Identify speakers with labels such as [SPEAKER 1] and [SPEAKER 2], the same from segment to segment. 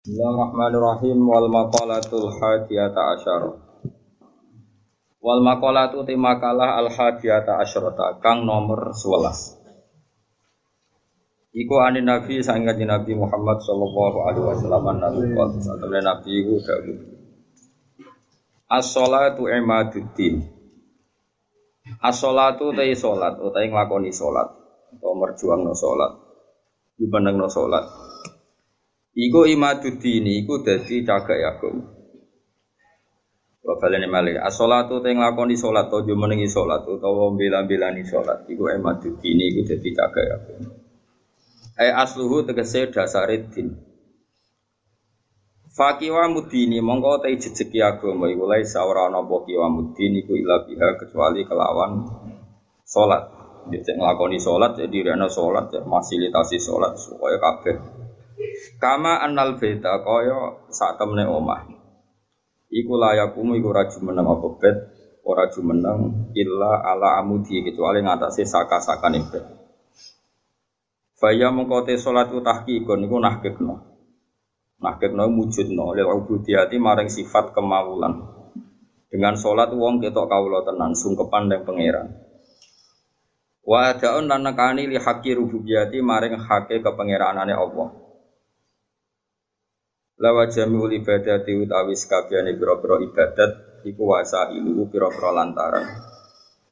[SPEAKER 1] Bismillahirrahmanirrahim. Wal maqalatul hadiyata asyara. Wal maqalatu ti makalah al hadiyata asyarata kang nomor 11 Iku anin Nabi sangat Nabi Muhammad sallallahu alaihi wasallam nabi satune Nabi iku dawuh As-shalatu imaduddin. As-shalatu te salat utahe nglakoni salat. Utawa merjuangno salat. Jumenengno salat Iku imaduddin iku dadi cagak agama Wa balene malih as-shalatu te nglakoni salat utawa jumenengi salat utawa mbela-mbelani salat iku imaduddin iku dadi cagak agama Ai asluhu tegese dasare din. Fakiwa mudini mongko te jejeki agama iku lae ora ana apa kiwa mudini iku ila biha kecuali kelawan salat. Jadi nglakoni salat jadi rene salat ya fasilitasi salat supaya kabeh. Kama annal beta kaya sak temne omah. Iku layakumu iku ora jumeneng apa bet ora jumeneng illa ala amudi kecuali ngatasé saka-sakane bet. Faya mengkote sholat tahkikun niku nahkikno. Nahkikno wujudno lil ubudiyati maring sifat kemawulan. Dengan sholat wong ketok kawula tenan sungkepan dan pangeran. Wa adaun lan nekani li haqqi rububiyati maring hake kepengeranane Allah. Lawa jami'ul ibadati utawi sakabehane pira-pira ibadat iku wasa ilu pira-pira lantaran.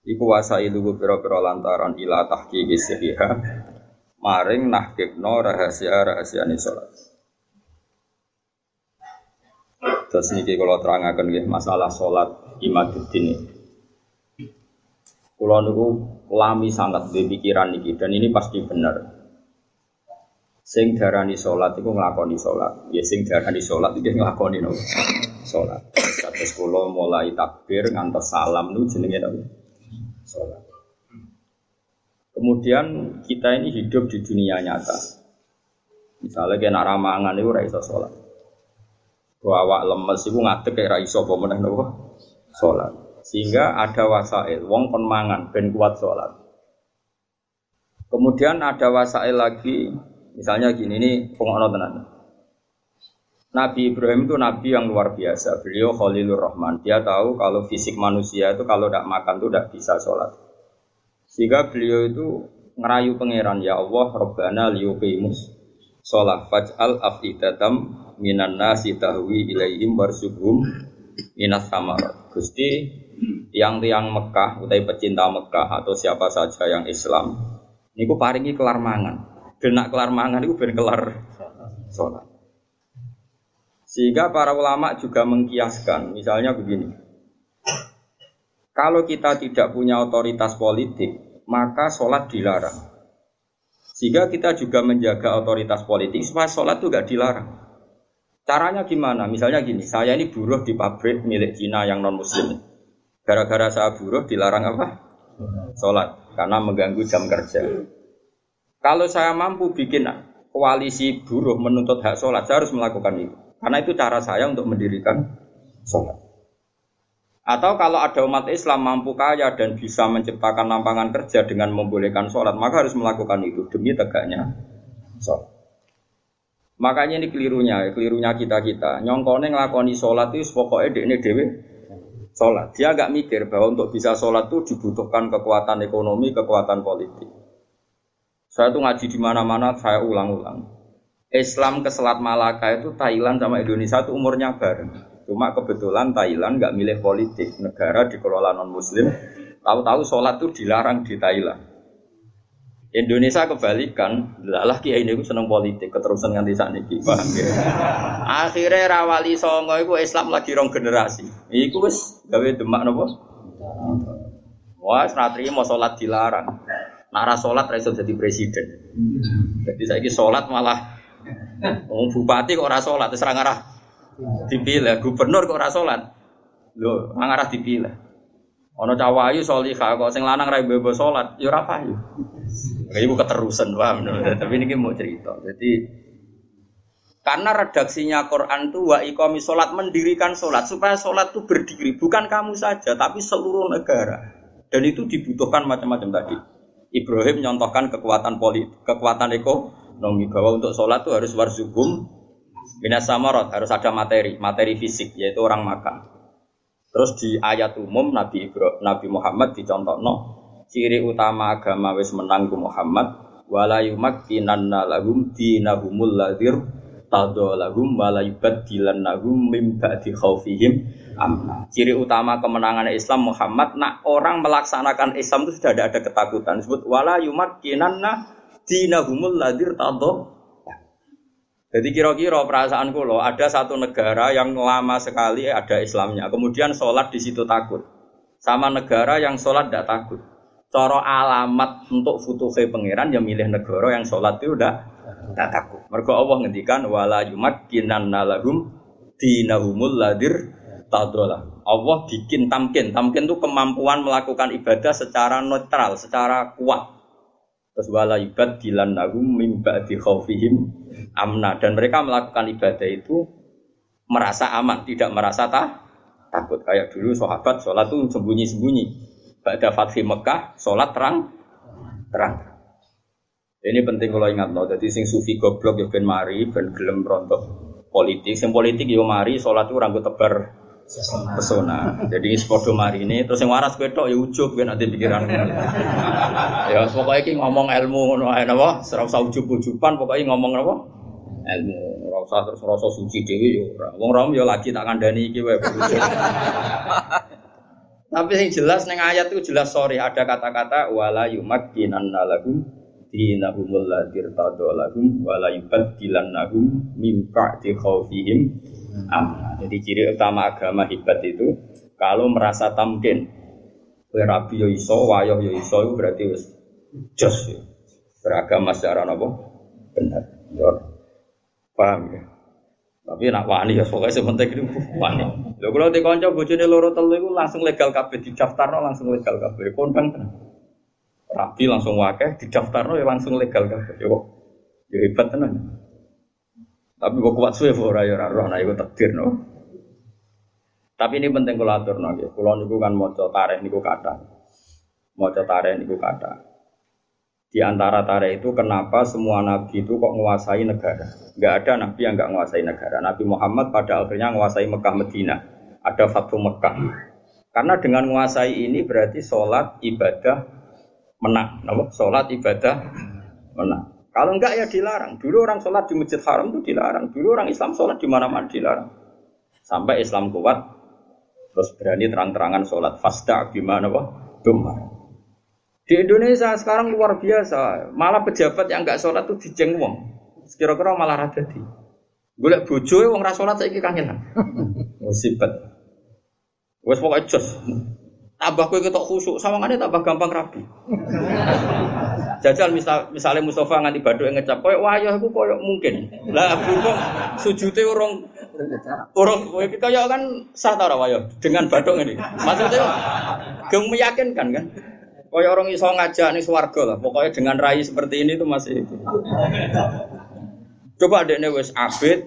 [SPEAKER 1] Iku wasa ilu pira-pira lantaran ila tahqiqi sihha maring nahkikno rahasia-rahasiane salat. Terus niki kalau terangaken nggih masalah salat imaduddin. Kula niku lami sangat di pikiran niki dan ini pasti benar. Sing darani salat iku nglakoni salat. Ya sing darani salat iki nglakoni nopo? Salat. Kados kula mulai takbir ngantos salam niku jenenge nopo? Salat. Kemudian kita ini hidup di dunia nyata. Misalnya nak ramangan itu raiso sholat. Awak lemes itu ngadek kayak raiso pemenang nopo sholat. Sehingga ada wasail, wong kon mangan ben kuat sholat. Kemudian ada wasail lagi, misalnya gini ini pengono tenan. Nabi Ibrahim itu nabi yang luar biasa. Beliau Khalilur Rahman. Dia tahu kalau fisik manusia itu kalau tidak makan itu tidak bisa sholat. Sehingga beliau itu ngerayu pangeran ya Allah Rabbana liyuqimus sholat faj'al afidatam minan nasi tahwi ilaihim warsuhum minas samarat Gusti tiang-tiang Mekah utai pecinta Mekah atau siapa saja yang Islam niku paringi kelar mangan Genak kelar mangan itu ben kelar sholat sehingga para ulama juga mengkiaskan misalnya begini kalau kita tidak punya otoritas politik, maka sholat dilarang. Sehingga kita juga menjaga otoritas politik supaya sholat itu gak dilarang. Caranya gimana? Misalnya gini, saya ini buruh di pabrik milik Cina yang non Muslim. Gara-gara saya buruh dilarang apa? Sholat, karena mengganggu jam kerja. Kalau saya mampu bikin koalisi buruh menuntut hak sholat, saya harus melakukan itu. Karena itu cara saya untuk mendirikan sholat. Atau kalau ada umat Islam mampu kaya dan bisa menciptakan lapangan kerja dengan membolehkan sholat, maka harus melakukan itu demi tegaknya sholat. Makanya ini kelirunya, kelirunya kita kita. Nyongkone ngelakoni sholat itu pokoknya ini dewi sholat. Dia agak mikir bahwa untuk bisa sholat itu dibutuhkan kekuatan ekonomi, kekuatan politik. Saya tuh ngaji di mana-mana, saya ulang-ulang. Islam ke Selat Malaka itu Thailand sama Indonesia itu umurnya bareng. Cuma kebetulan Thailand nggak milih politik, negara dikelola non Muslim. Tahu-tahu sholat itu dilarang di Thailand. Indonesia kebalikan, lah kiai ini seneng politik, keterusan nganti saat ini, paham ya? Akhirnya rawali songo itu Islam lagi rong generasi. Iku wis gawe demak nopo. Wah, senatri mau sholat dilarang. Nara sholat raiso jadi presiden. Jadi saya sholat malah, oh, bupati kok ora sholat, terus arah dipilih. Gubernur kok ora salat lho ngarah dipilih. Ana cawayu salihah kok sing lanang ra bebo salat ya ora payu. Iku keterusan paham tapi ini mau cerita. Jadi karena redaksinya Quran itu wa iqami sholat mendirikan sholat supaya sholat itu berdiri. Bukan kamu saja tapi seluruh negara. Dan itu dibutuhkan macam-macam tadi Ibrahim nyontohkan kekuatan politik kekuatan ekonomi bahwa untuk sholat itu harus warzubum Minas samarot harus ada materi, materi fisik yaitu orang makan. Terus di ayat umum Nabi Ibro, Nabi Muhammad dicontohno ciri utama agama wis menang Muhammad wala yumakkinanna lahum dinahumul ladzir tadha lahum wala yubaddilannahum mim ba'di khaufihim amna. Ciri utama kemenangan Islam Muhammad nak orang melaksanakan Islam itu sudah ada, ada ketakutan. Disebut wala yumakkinanna dinahumul ladzir tadha jadi kira-kira perasaan kulo ada satu negara yang lama sekali ada Islamnya, kemudian sholat di situ takut, sama negara yang sholat tidak takut. Coro alamat untuk futuhe pangeran yang milih negara yang sholat itu udah tak takut. Mergo Allah ngendikan wala yumat kinan nalagum dinahumul ladir tadola. Allah bikin tamkin. Tamkin itu kemampuan melakukan ibadah secara netral, secara kuat. Terus wala ibad dilan nagum mimba di amna. Dan mereka melakukan ibadah itu merasa aman, tidak merasa tak takut. Kayak dulu sahabat sholat itu sembunyi-sembunyi. Pada Fatih Mekah, sholat terang, terang. Ini penting kalau ingat no. Jadi sing sufi goblok ya ben mari, ben gelem rontok politik. Sing politik yo ya mari, sholat itu rambut tebar pesona. Jadi sepodo mari ini, terus yang waras betok ya ujub ben nanti pikiran. ya pokoknya ki ngomong ilmu ngono ae napa, ora usah ujub-ujuban, pokoknya ngomong napa? Ilmu, ora usah terus rasa suci dhewe yo ora. Wong rom yo lagi tak kandhani iki wae. Tapi yang jelas neng ayat itu jelas sorry ada kata-kata wala yumakkinan lahum dinahumul ladir lahum wala yubaddilannahum min ba'di khaufihim amna. Jadi ciri utama agama hebat itu kalau merasa tamkin Rabi yo iso, wayoh yo iso berarti wis jos ya. Beragama secara apa? Benar. Ya. Paham ya? Tapi nak wani ya pokoknya sementing itu wani. Lho kalau di konco bojone loro telu itu langsung legal kabeh didaftarno langsung legal kabeh. Kondang tenan. Rapi langsung wakeh didaftarno ya langsung legal kabeh. Yo yo hebat tenan. Tapi kok kuat suwe ora ya ora roh nah iku takdir no. Tapi ini penting kula aturno nggih. Kula niku kan maca tarikh niku kathah. Maca tarikh niku kathah. Di antara tarikh itu kenapa semua nabi itu kok menguasai negara? Enggak ada nabi yang enggak menguasai negara. Nabi Muhammad pada akhirnya menguasai Mekah Medina. Ada Fathu Mekah. Karena dengan menguasai ini berarti sholat ibadah menang. Sholat ibadah menang. Kalau enggak ya dilarang. Dulu orang sholat di Masjid Haram itu dilarang. Dulu orang Islam sholat di mana-mana dilarang. Sampai Islam kuat, terus berani terang-terangan sholat. Fasta gimana wah? Dumar. Di Indonesia sekarang luar biasa, malah pejabat yang nggak sholat tuh dijeng wong. Kira-kira malah rada di. Gue bojo wong ra sholat saiki kangenan. Musibat. Wes pokoknya jos. Tambah kowe ketok khusuk, sawangane tambah gampang rapi. Jajal misal misalnya Mustafa nganti baduk ngecap koyo wayah iku koyo mungkin. Lah berhubung sujute urung urung kowe kaya kan sah ta wayah dengan baduk ini. Maksudnya gem meyakinkan kan? Kaya orang iso ngajak nih swarga lah. Pokoknya dengan rai seperti ini tuh masih itu. Coba adeknya wes abid,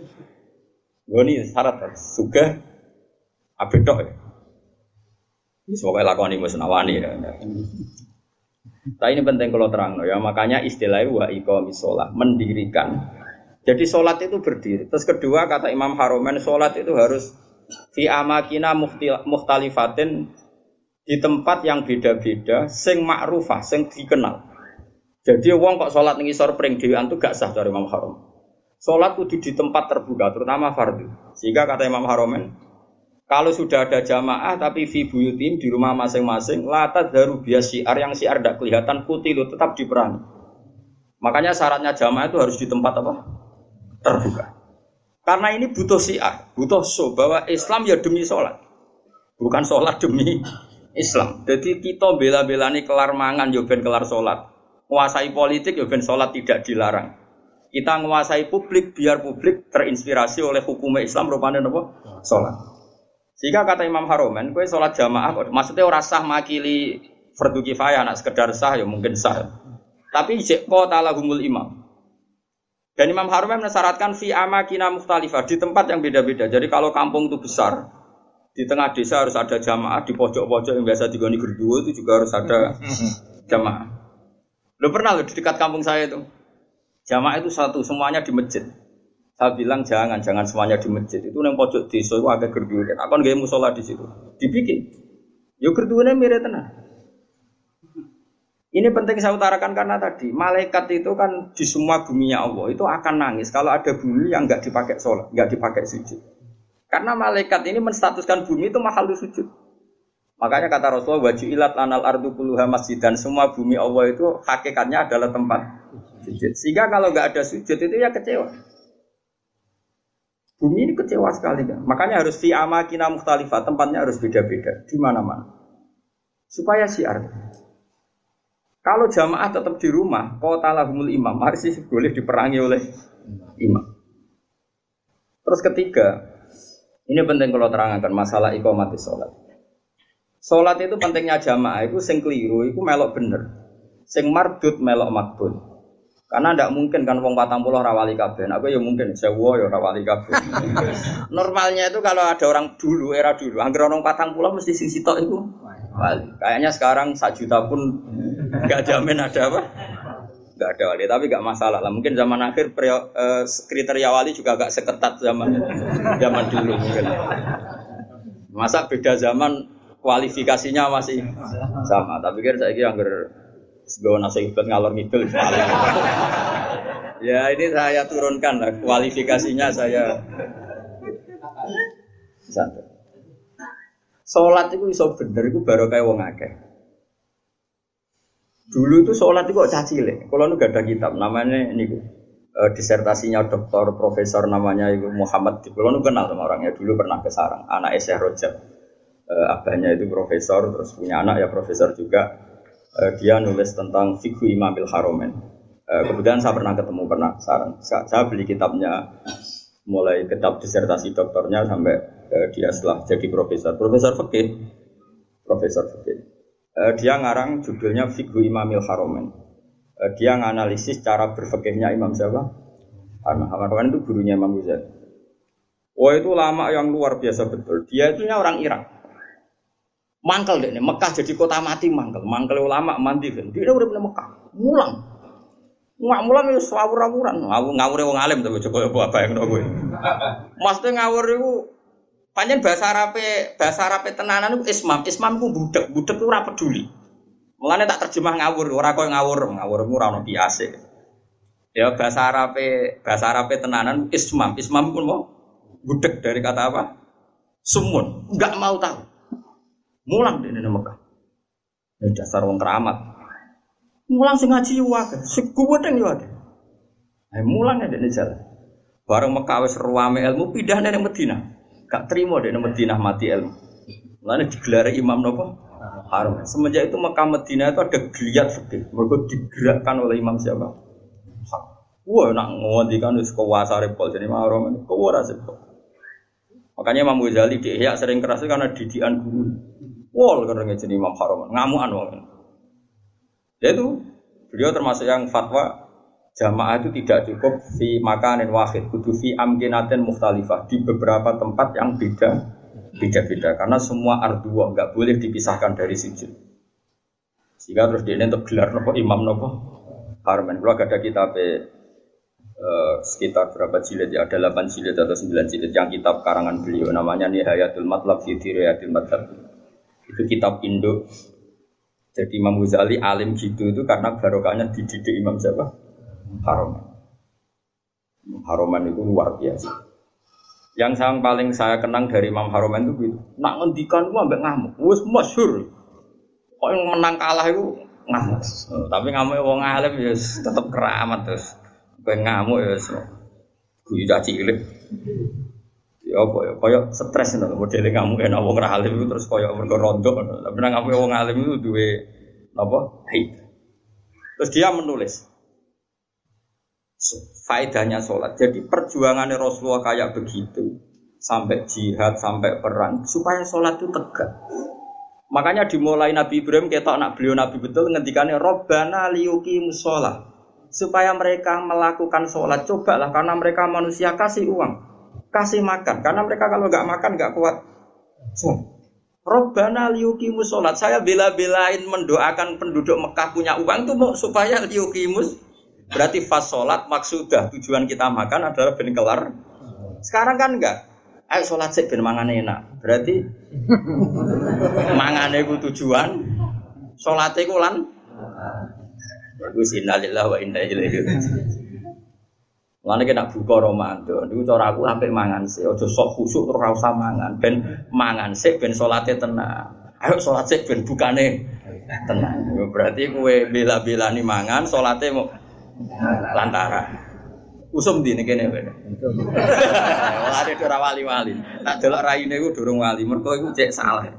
[SPEAKER 1] gue nih syarat suka abid dok ya. Pokoknya lakoni wes nawani ya. Nah ini penting kalau terang ya. Makanya istilahnya wa sholat mendirikan. Jadi sholat itu berdiri. Terus kedua kata Imam Haromen sholat itu harus fi amakina muhtalifatin di tempat yang beda-beda sing makrufah sing dikenal jadi wong kok sholat ning isor dhewean tuh gak sah dari Imam Haram sholat kudu di tempat terbuka terutama fardu sehingga kata Imam Haromen kalau sudah ada jamaah tapi fi buyutim di rumah masing-masing latat daru bias siar yang siar tidak kelihatan putih itu tetap diperangi makanya syaratnya jamaah itu harus di tempat apa terbuka karena ini butuh siar butuh so bahwa Islam ya demi sholat bukan sholat demi Islam. Jadi kita bela-belani kelar mangan yo ben kelar sholat. Menguasai politik yo ben sholat tidak dilarang. Kita menguasai publik biar publik terinspirasi oleh hukum Islam rupanya nopo sholat. Jika kata Imam Haromen, kue sholat jamaah, maksudnya orang sah makili fardu kifayah, nak sekedar sah ya mungkin sah. Tapi jekko talahumul imam. Dan Imam Haromen mensyaratkan fi amakina mukhtalifah di tempat yang beda-beda. Jadi kalau kampung itu besar, di tengah desa harus ada jamaah di pojok-pojok yang biasa digoni gerduwo itu juga harus ada jamaah. Lo pernah lo di dekat kampung saya itu jamaah itu satu semuanya di masjid. Saya bilang jangan, jangan semuanya di masjid. Itu yang pojok desa itu agak gerduwe. Aku kan gak musola di situ. Dibikin. Yo gerduwe mirip tenang. Ini penting saya utarakan karena tadi malaikat itu kan di semua buminya Allah itu akan nangis kalau ada bumi yang nggak dipakai sholat, nggak dipakai sujud. Karena malaikat ini menstatuskan bumi itu mahal sujud. Makanya kata Rasulullah wajib ilat anal ardu puluha masjid dan semua bumi Allah itu hakikatnya adalah tempat sujud. Sehingga kalau nggak ada sujud itu ya kecewa. Bumi ini kecewa sekali kan. Makanya harus fi amakina mukhtalifah, tempatnya harus beda-beda di mana-mana. Supaya siar. Kalau jamaah tetap di rumah, kota lahumul imam, harus boleh diperangi oleh imam. Terus ketiga, ini penting kalau terangkan masalah iqamati sholat. Sholat itu pentingnya jamaah, itu sing keliru, itu melok bener. Sing mardut melok makbul. Karena tidak mungkin kan wong patang pulau rawali kabeh. Aku ya mungkin sewa ya rawali kabeh. Normalnya itu kalau ada orang dulu era dulu, angger orang patang pulau mesti sing sitok itu wali. Kayaknya sekarang sak juta pun nggak jamin ada apa? Nggak ada wali, tapi nggak masalah lah. Mungkin zaman akhir prio, eh, kriteria wali juga agak seketat zaman zaman dulu mungkin. Masa beda zaman kualifikasinya masih sama. Tapi kan saya kira angger sebawa nasi ibad ngalor ngidul. ya ini saya turunkan lah kualifikasinya saya santai. Sholat itu bisa bener itu baru kayak wong akeh. Dulu itu sholat itu kok caci le. Kalau nu gak ada kitab namanya ini uh, disertasinya dokter profesor namanya itu Muhammad. Kalau nu kenal sama orangnya dulu pernah ke Sarang. Anak Syekh Rojab. Uh, abahnya itu profesor terus punya anak ya profesor juga. Uh, dia nulis tentang fikih Imamil Haromen. Uh, kemudian saya pernah ketemu pernah. Saya, beli kitabnya mulai kitab disertasi dokternya sampai uh, dia setelah jadi profesor. Profesor fikih, profesor fikih. Uh, dia ngarang judulnya Fikhu Imamil Haromen. Dia nganalisis cara berfikihnya Imam siapa? Karena Haromen itu gurunya Imam Ghazali. Oh itu lama yang luar biasa betul. Dia itu orang Irak. Mangkel deh, Mekah jadi kota mati mangkel. Mangkel ulama mandi kan. Dia udah bener Mekah, mulang. Nggak mulang ya ngawur-ngawuran. Ngawur ngawur wong alim tapi coba apa yang kowe. Maksudnya ngawur itu panjen bahasa Arabe, bahasa Arabe tenanan itu ismam. Ismam itu budak, budak itu ora peduli. Mulane tak terjemah ngawur, ora koyo ngawur, ngawur itu ora ono biasa. Ya bahasa Arabe, bahasa Arabe tenanan ismam. Ismam pun mau budak dari kata apa? Sumun, enggak mau tahu. Mulang di Mekah. Ini dasar wong keramat. Mulang sing ngaji wae, sing kuwedeng yo akeh. Ayo mulang ya dene jalan. Bareng Mekah wis ruame ilmu pindah nang Madinah. Gak terima dene Madinah mati ilmu. Mulane digelar imam nopo? Haram. Semenjak itu Mekah Madinah itu ada geliat fikih. Mereka digerakkan oleh imam siapa? Wah, nak ngondikan wis kuwasa repol jadi mahram ini kuwara. Makanya Imam Ghazali di sering keras karena didikan guru. Wah, karena jadi Imam Haram, ngamuan wong. Ya itu beliau termasuk yang fatwa jamaah itu tidak cukup fi makanin wahid kudu fi amkinatin mukhtalifah di beberapa tempat yang beda beda-beda. Karena semua arduwa nggak boleh dipisahkan dari sujud. Sehingga terus dia untuk gelar nopo imam nopo harman kalau ada kitab eh, sekitar berapa jilid ya? Ada 8 jilid atau 9 jilid yang kitab karangan beliau. Namanya Nihayatul Matlab fi Dirayatil Madhab itu kitab Indo jadi Imam Ghazali alim gitu itu karena barokahnya dididik Imam siapa? Haroman. Haroman itu luar biasa. Yang yang paling saya kenang dari Imam Haroman itu gitu. Nak ngendikan gua ambek ngamuk. Wes masyhur. Kok yang menang kalah itu ngamuk. Tapi ngamuk wong alim ya tetap keramat terus. Kowe ngamuk ya guyu caci cilik. Ya apa ya? Kaya stres ngono modele ngamuk enak wong alim itu terus kaya mergo rondo tapi nang ngamuk wong alim itu duwe napa haid. Terus dia menulis faedahnya sholat. Jadi perjuangannya Rasulullah kayak begitu sampai jihad sampai perang supaya sholat itu tegak. Makanya dimulai Nabi Ibrahim kita anak beliau Nabi betul ngendikannya Robbana liyuki musola supaya mereka melakukan sholat. Cobalah karena mereka manusia kasih uang kasih makan karena mereka kalau nggak makan nggak kuat. Robbana liukimus sholat. Saya bela-belain mendoakan penduduk Mekah punya uang tuh mau supaya liukimus Berarti fas sholat maksudah tujuan kita makan adalah ben kelar. Sekarang kan enggak. Ayo sholat sih ben mangan enak. Berarti mangane ku tujuan, sholatnya ku lan. Bagus innalillahi wa inna ilaihi Mulane kena buka Ramadan, niku cara aku sampai mangan sih, aja sok khusuk terus ora usah mangan, ben mangan sih ben salate tenang. Ayo salat sih ben bukane tenang. Berarti kowe bela-belani mangan, salate mau lantara. Usum di ini kene kowe. Wali ora wali-wali. Tak delok raine iku durung wali, mergo iku cek salah.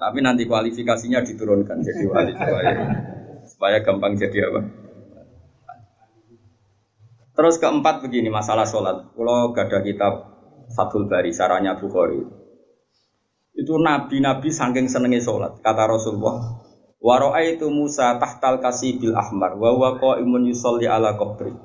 [SPEAKER 1] Tapi nanti kualifikasinya diturunkan jadi wali supaya supaya gampang jadi apa? Terus keempat begini masalah sholat. Kalau gak ada kitab Fathul Bari, saranya Bukhari. Itu nabi-nabi saking senengi sholat. Kata Rasulullah, Waro'a itu Musa tahtal kasih bil ahmar, wa imun yusolli ala qabri.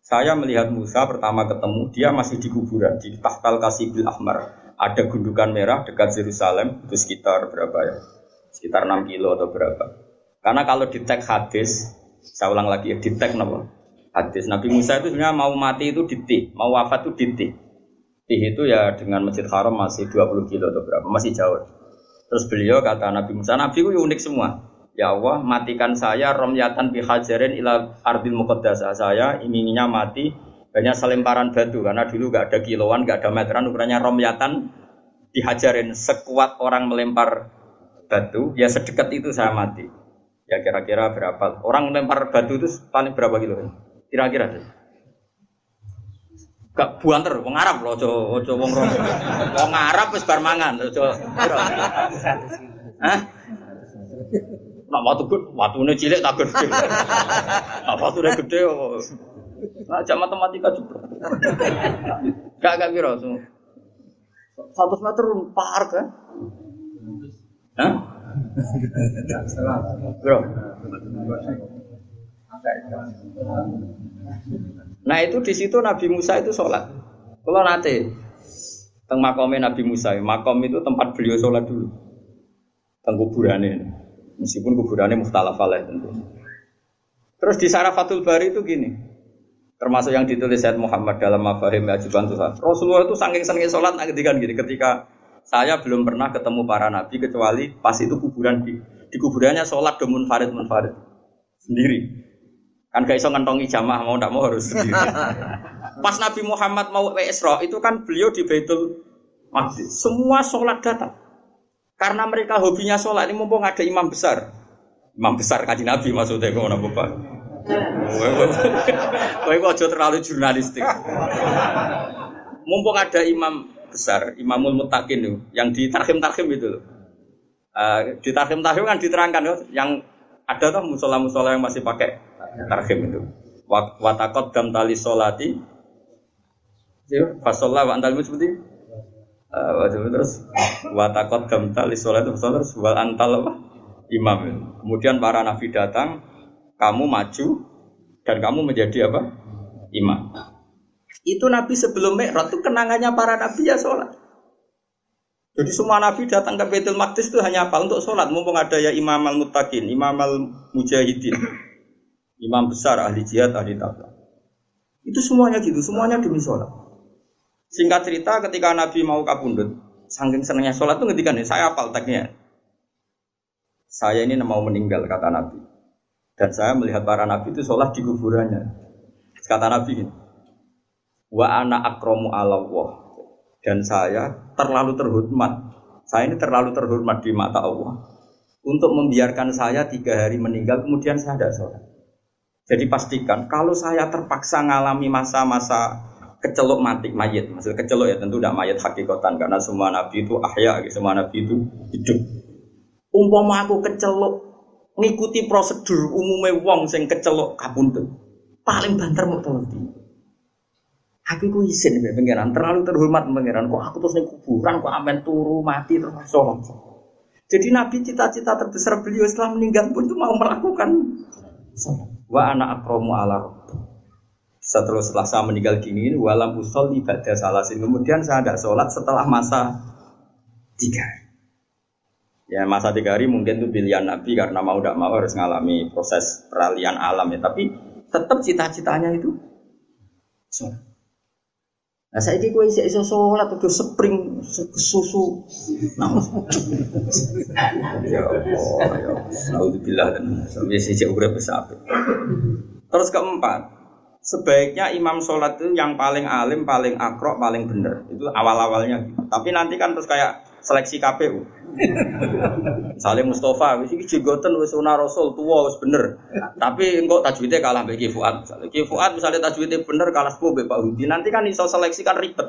[SPEAKER 1] Saya melihat Musa pertama ketemu, dia masih di kuburan, di tahtal kasih bil ahmar. Ada gundukan merah dekat Yerusalem, itu sekitar berapa ya? Sekitar 6 kilo atau berapa. Karena kalau di tag hadis, saya ulang lagi, di tag nama hadis. Nabi Musa itu sebenarnya mau mati itu di Tih, mau wafat itu di Tih. Tih itu ya dengan Masjid Haram masih 20 kilo atau berapa, masih jauh. Terus beliau kata Nabi Musa, Nabi itu unik semua. Ya Allah, matikan saya romyatan bihajarin ila ardil muqaddasah. Saya inginnya mati hanya selemparan batu karena dulu gak ada kiloan, gak ada meteran, ukurannya romyatan dihajarin sekuat orang melempar batu, ya sedekat itu saya mati. Ya kira-kira berapa? Orang melempar batu itu paling berapa kilo? Kira-kira Gak buanter, wong Arab loh, ojo ojo wong rom. Wong Arab wis bar mangan, ojo. Hah? Nak watu gede, watune cilik tak gede. Nak watune gede oh. Nah, jam matematika juga. Gak gak kira Satu meter par kan? Hah? Bro. Nah itu di situ Nabi Musa itu sholat. Kalau nanti teng makomnya Nabi Musa, makom itu tempat beliau sholat dulu. Teng kuburannya, meskipun kuburannya muhtalaf tentu. Terus di Sarafatul Bari itu gini, termasuk yang ditulis Said Muhammad dalam Mafahim Ajiban Tuhan. Rasulullah itu saking senengnya sholat ketika gini, ketika saya belum pernah ketemu para nabi kecuali pas itu kuburan di, di kuburannya sholat domun farid munfarid sendiri. Kan gak iso ngentongi jamaah mau ndak mau harus sendiri. Pas Nabi Muhammad mau ke Isra itu kan beliau di Baitul Maqdis. Semua sholat datang. Karena mereka hobinya sholat ini mumpung ada imam besar. Imam besar kaji Nabi maksudnya kok napa Bapak. Kowe kok terlalu jurnalistik. Mumpung ada imam besar, Imamul Mutakin itu, yang di Tarhim Tarhim itu Uh, di Tarhim Tarhim kan diterangkan loh, yang ada tuh musola-musola yang masih pakai tarhim itu. Watakot dam tali solati. Fasolah wa antal seperti uh, terus watakot dam tali solati terus wal antal apa? Imam. Kemudian para nabi datang, kamu maju dan kamu menjadi apa? Imam. Itu Nabi sebelum Mi'raj itu kenangannya para nabi ya sholat. Jadi semua nabi datang ke Baitul Maqdis itu hanya apa? Untuk sholat. Mumpung ada ya Imam al-Muttaqin, Imam al-Mujahidin. Imam besar ahli jihad, ahli takwa. Itu semuanya gitu, semuanya demi sholat. Singkat cerita ketika Nabi mau kabundut, saking senangnya sholat itu ketika nih, saya apal tagnya. Saya ini mau meninggal kata Nabi. Dan saya melihat para Nabi itu sholat di kuburannya. Kata Nabi ini, wa ana akromu Allah dan saya terlalu terhormat. Saya ini terlalu terhormat di mata Allah untuk membiarkan saya tiga hari meninggal kemudian saya tidak sholat. Jadi pastikan kalau saya terpaksa mengalami masa-masa kecelok mati mayat, maksud kecelok ya tentu tidak mayat hakikatan karena semua nabi itu ahya, semua nabi itu hidup. Umpama aku kecelok ngikuti prosedur umumnya wong sing kecelok kabundut, paling banter mau Aku ku izin ya pangeran, terlalu terhormat pangeran. Kok aku terus nih kuburan, kok amen turu mati terus sholat. Jadi Nabi cita-cita terbesar beliau setelah meninggal pun itu mau melakukan sholat. Wa anak akromu ala setelah, setelah saya meninggal gini, walam usol ibadah salasin. Kemudian saya ada sholat setelah masa tiga Ya masa tiga hari mungkin itu pilihan Nabi karena mau tidak mau harus mengalami proses peralihan alam ya. Tapi tetap cita-citanya itu sholat. Nah saya kira gue iso sholat udah spring susu. Nah, ya Allah, ya Allah. dan sampai sih besar. Terus keempat, sebaiknya imam sholat itu yang paling alim, paling akrok, paling benar. Itu awal-awalnya. Tapi nanti kan terus kayak seleksi KPU. Misalnya Mustafa, wis iki jenggoten wis sunah Rasul tua wis bener. Tapi engkau tajwidnya kalah mbek Ki Fuad. Ki Fuad misalnya tajwidnya bener kalah sepuh mbek Pak Hudi. Nanti kan iso seleksi kan ribet.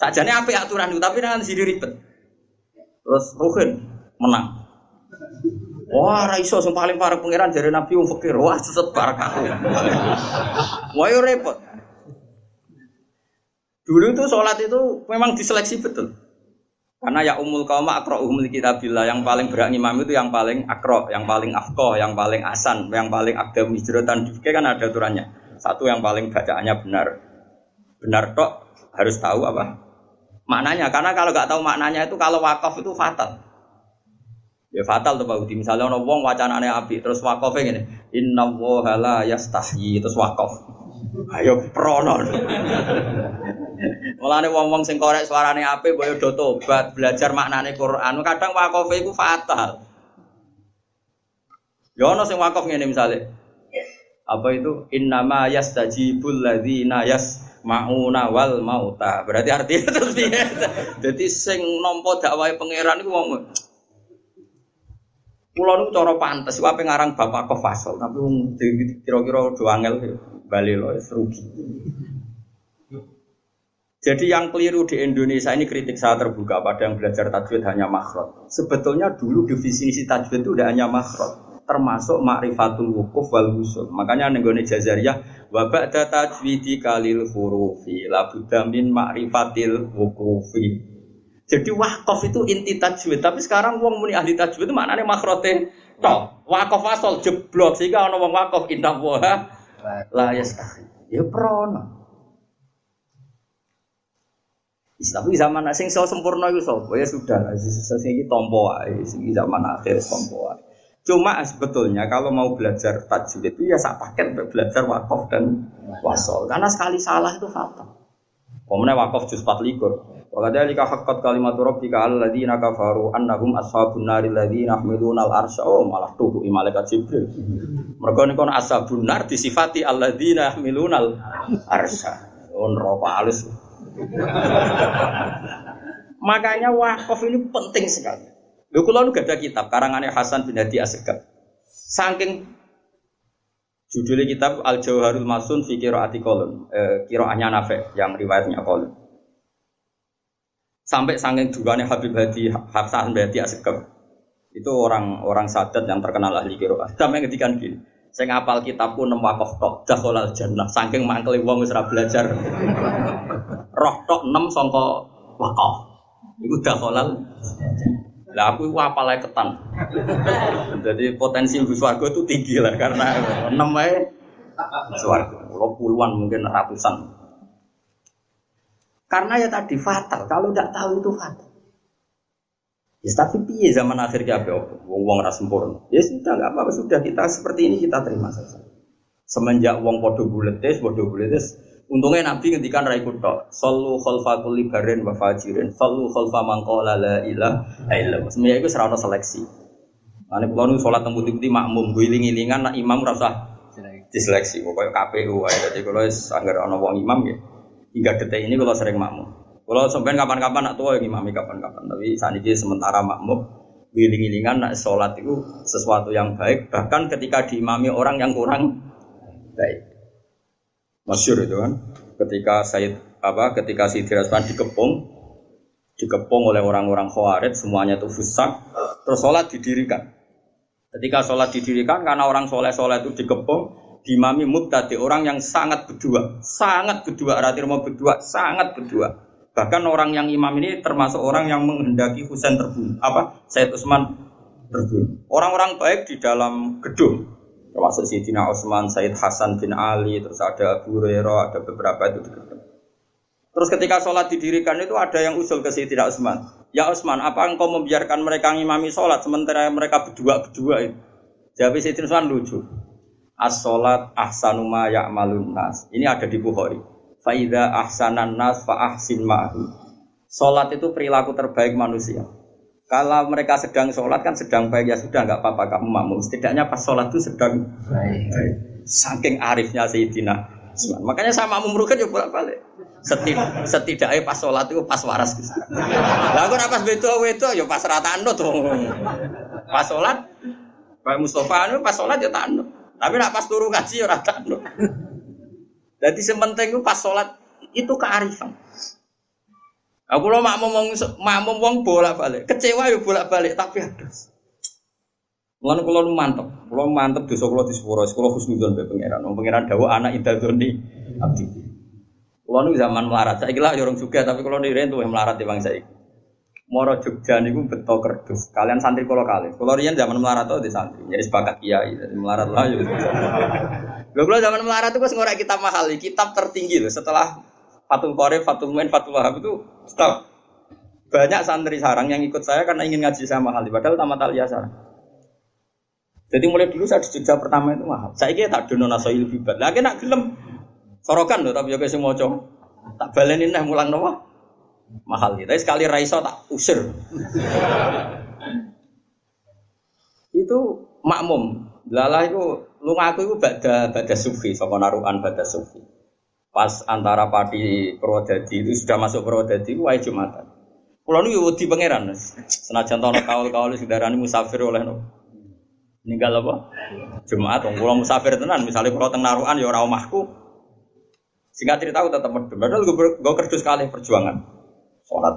[SPEAKER 1] Sajane apik aturan itu tapi nanti sini ribet. Terus Ruhin menang. Wah, ra iso sing paling parah pangeran jare Nabi wong fakir. Wah, seset barakah. Wah, repot. Dulu itu sholat itu memang diseleksi betul. Karena ya umul kaum akro umul kitabillah yang paling berat imam itu yang paling akro, yang paling afkoh, yang paling asan, yang paling agam hijratan difke kan ada aturannya. Satu yang paling bacaannya benar, benar tok harus tahu apa maknanya. Karena kalau nggak tahu maknanya itu kalau wakaf itu fatal. Ya fatal tuh Pak. Misalnya orang wong wacanane api terus wakafnya gini, Inna wohala yastahyi terus wakaf. Ayo prono. Mulane wong-wong sing korek suarane apik boyo do tobat, belajar maknane Quran. Kadang wakofe iku fatal. Ya ono sing wakof ngene misale. Apa itu innama yastajibul ladzina yasmauna wal mauta. Berarti artinya terus piye? Dadi sing nampa dakwahe pangeran iku wong Kulo niku cara pantes, wae ngarang bapak kofasol, tapi kira-kira do angel bali lo rugi. Jadi yang keliru di Indonesia ini kritik saya terbuka pada yang belajar tajwid hanya makhraj. Sebetulnya dulu definisi tajwid itu udah hanya makhraj, termasuk ma'rifatul wukuf wal. Makanya nenggone jazariyah wa ba'da tajwidi kalil hurufi la min ma'rifatil wukufi. Jadi wakaf itu inti tajwid, tapi sekarang wong muni ahli tajwid itu maknanya makhrote toh. Wakaf asal jeblok sehingga ana wong wakaf indah wa la yastahi. Ya prono. Tapi zaman sing so sempurna itu so, ya sudah sing tompo ae, sing zaman akhir tompo ae. Cuma sebetulnya kalau mau belajar tajwid itu ya sak paket belajar wakaf dan wasol. Karena sekali salah itu fatal. Pemenang wakaf juz 24. Wa kadzalika haqqat kalimatu rabbika alladziina kafaru annahum ashabun naril ladzina yahmiluna al-arsya oh malah tuh malaikat Jibril. Mergo niku ashabun nar disifati alladzina yahmiluna al-arsya. Oh neraka alus. Makanya wakaf ini penting sekali. Lho kula nu ada kitab karangannya Hasan bin Hadi Asegaf. Saking judulnya kitab Al Jauharul Masun fi Qiraati Qalun, eh, qiraahnya Nafi yang riwayatnya Qalun. Sampai saking dugane Habib Hadi Hasan bin Hadi Asegaf. Itu orang-orang sadat yang terkenal ahli qiraah. Sampai ngedikan gini. Saya ngapal kitabku nem wakaf tok dakhalal jannah saking mangkeli wong wis belajar. Roh tok nem sangka wakaf. Iku dakhalal lah aku apal ketan. Jadi potensi ibu swarga itu tinggi lah karena enam wae swarga. Kalau puluhan mungkin ratusan. Karena ya tadi fatal. Kalau tidak tahu itu fatal. Ya tapi piye zaman akhir ape Wong wong ora sempurna. Ya sudah enggak apa-apa sudah kita seperti ini kita terima saja. Semenjak wong padha buletes, padha buletes, untungnya Nabi ngendikan ra ikut tok. Sallu khalfa kulli barin wa fajirin. Sallu khalfa man qala la ilaha illallah. Semuanya itu serana seleksi. Ane kula nu salat teng putih-putih makmum guling-gilingan nak imam ora usah diseleksi. Pokoknya KPU wae. Dadi kula wis anggere ana wong imam ya. Hingga detik ini kalau sering makmum. Kalau sampai kapan-kapan nak tua yang imami kapan-kapan. Tapi saat ini sementara makmum wiling-wilingan nak sholat itu sesuatu yang baik. Bahkan ketika diimami orang yang kurang baik. Masyur itu kan. Ketika Said apa? Ketika si Rasman dikepung, dikepung oleh orang-orang khawarid, semuanya itu fusak. Terus sholat didirikan. Ketika sholat didirikan karena orang soleh-soleh itu dikepung, dimami mubtadi orang yang sangat berdua, sangat berdua, arti mau berdua, sangat berdua Bahkan orang yang imam ini termasuk orang yang menghendaki Husain terbunuh. Apa? Said Utsman terbunuh. Orang-orang baik di dalam gedung termasuk Sayyidina Utsman, Said Hasan bin Ali, terus ada Abu Hurairah, ada beberapa itu. Terus ketika sholat didirikan itu ada yang usul ke Sayyidina Utsman. Ya Utsman, apa engkau membiarkan mereka ngimami sholat sementara mereka berdua-berdua itu? Jadi Sayyidina Utsman lucu. as-salat ahsanu ma ya'malun nas. Ini ada di Bukhari. Fa idza ahsanan nas fa ahsin ma'hu. Salat itu perilaku terbaik manusia. Kalau mereka sedang sholat kan sedang baik ya sudah nggak apa-apa kamu makmum. Setidaknya pas sholat itu sedang baik. Saking arifnya Sayyidina Usman. Makanya sama makmum rugen ya bolak balik. Setid setidaknya pas sholat itu pas waras. Lah kok pas beto beto ya pas rata anut tuh. Pas sholat Pak Mustafa itu pas sholat ya tanut. Tapi nak pas turu ngaji ya rata anut. Jadi sementing itu pas sholat itu kearifan. Aku lo makmum wong makmum wong bolak-balik. Kecewa yo bolak-balik tapi adas. Mulane nu mantep. Kula mantep dosa di sepuro, kula husnudzon be pangeran. Wong pangeran dawuh anak idadzoni abdi. Kula nu zaman melarat. Lah yo orang juga tapi kula niren tuh melarat di bangsa iki. Moro Jogja niku beto kerdus. Kalian santri kula kali. Kula riyen zaman melarat tuh di santri. Jadi sepakat kiai, melarat lah yo. Lho kula zaman melarat tuh wis ngorek kitab mahal, kitab tertinggi loh setelah Fatul Qorib, Fatul Muin, Fatul Wahab itu stop. Banyak santri sarang yang ikut saya karena ingin ngaji sama hal padahal tamat aliyah sarang. Jadi mulai dulu saya di Jogja pertama itu mahal. Saya kira tak dono nasoil bibat. Lagi nak gelem sorokan loh tapi juga semua cowok. Tak balenin nih mulang nopo mahal gitu. Tapi sekali raiso tak usir. itu makmum. Lala itu lu ngaku itu bada bada sufi, sama naruhan bada sufi pas antara Pati Purwodadi itu sudah masuk Purwodadi wajib Jumatan. Pulau ini wedi pangeran. Senajan tono kaul-kaul sedarani musafir oleh no. Ninggal apa? Jumat wong kula musafir tenan, misalnya kalau teng naruhan ya ora omahku. Singkat cerita aku medem. Padahal gue kerdus kali perjuangan. Sholat.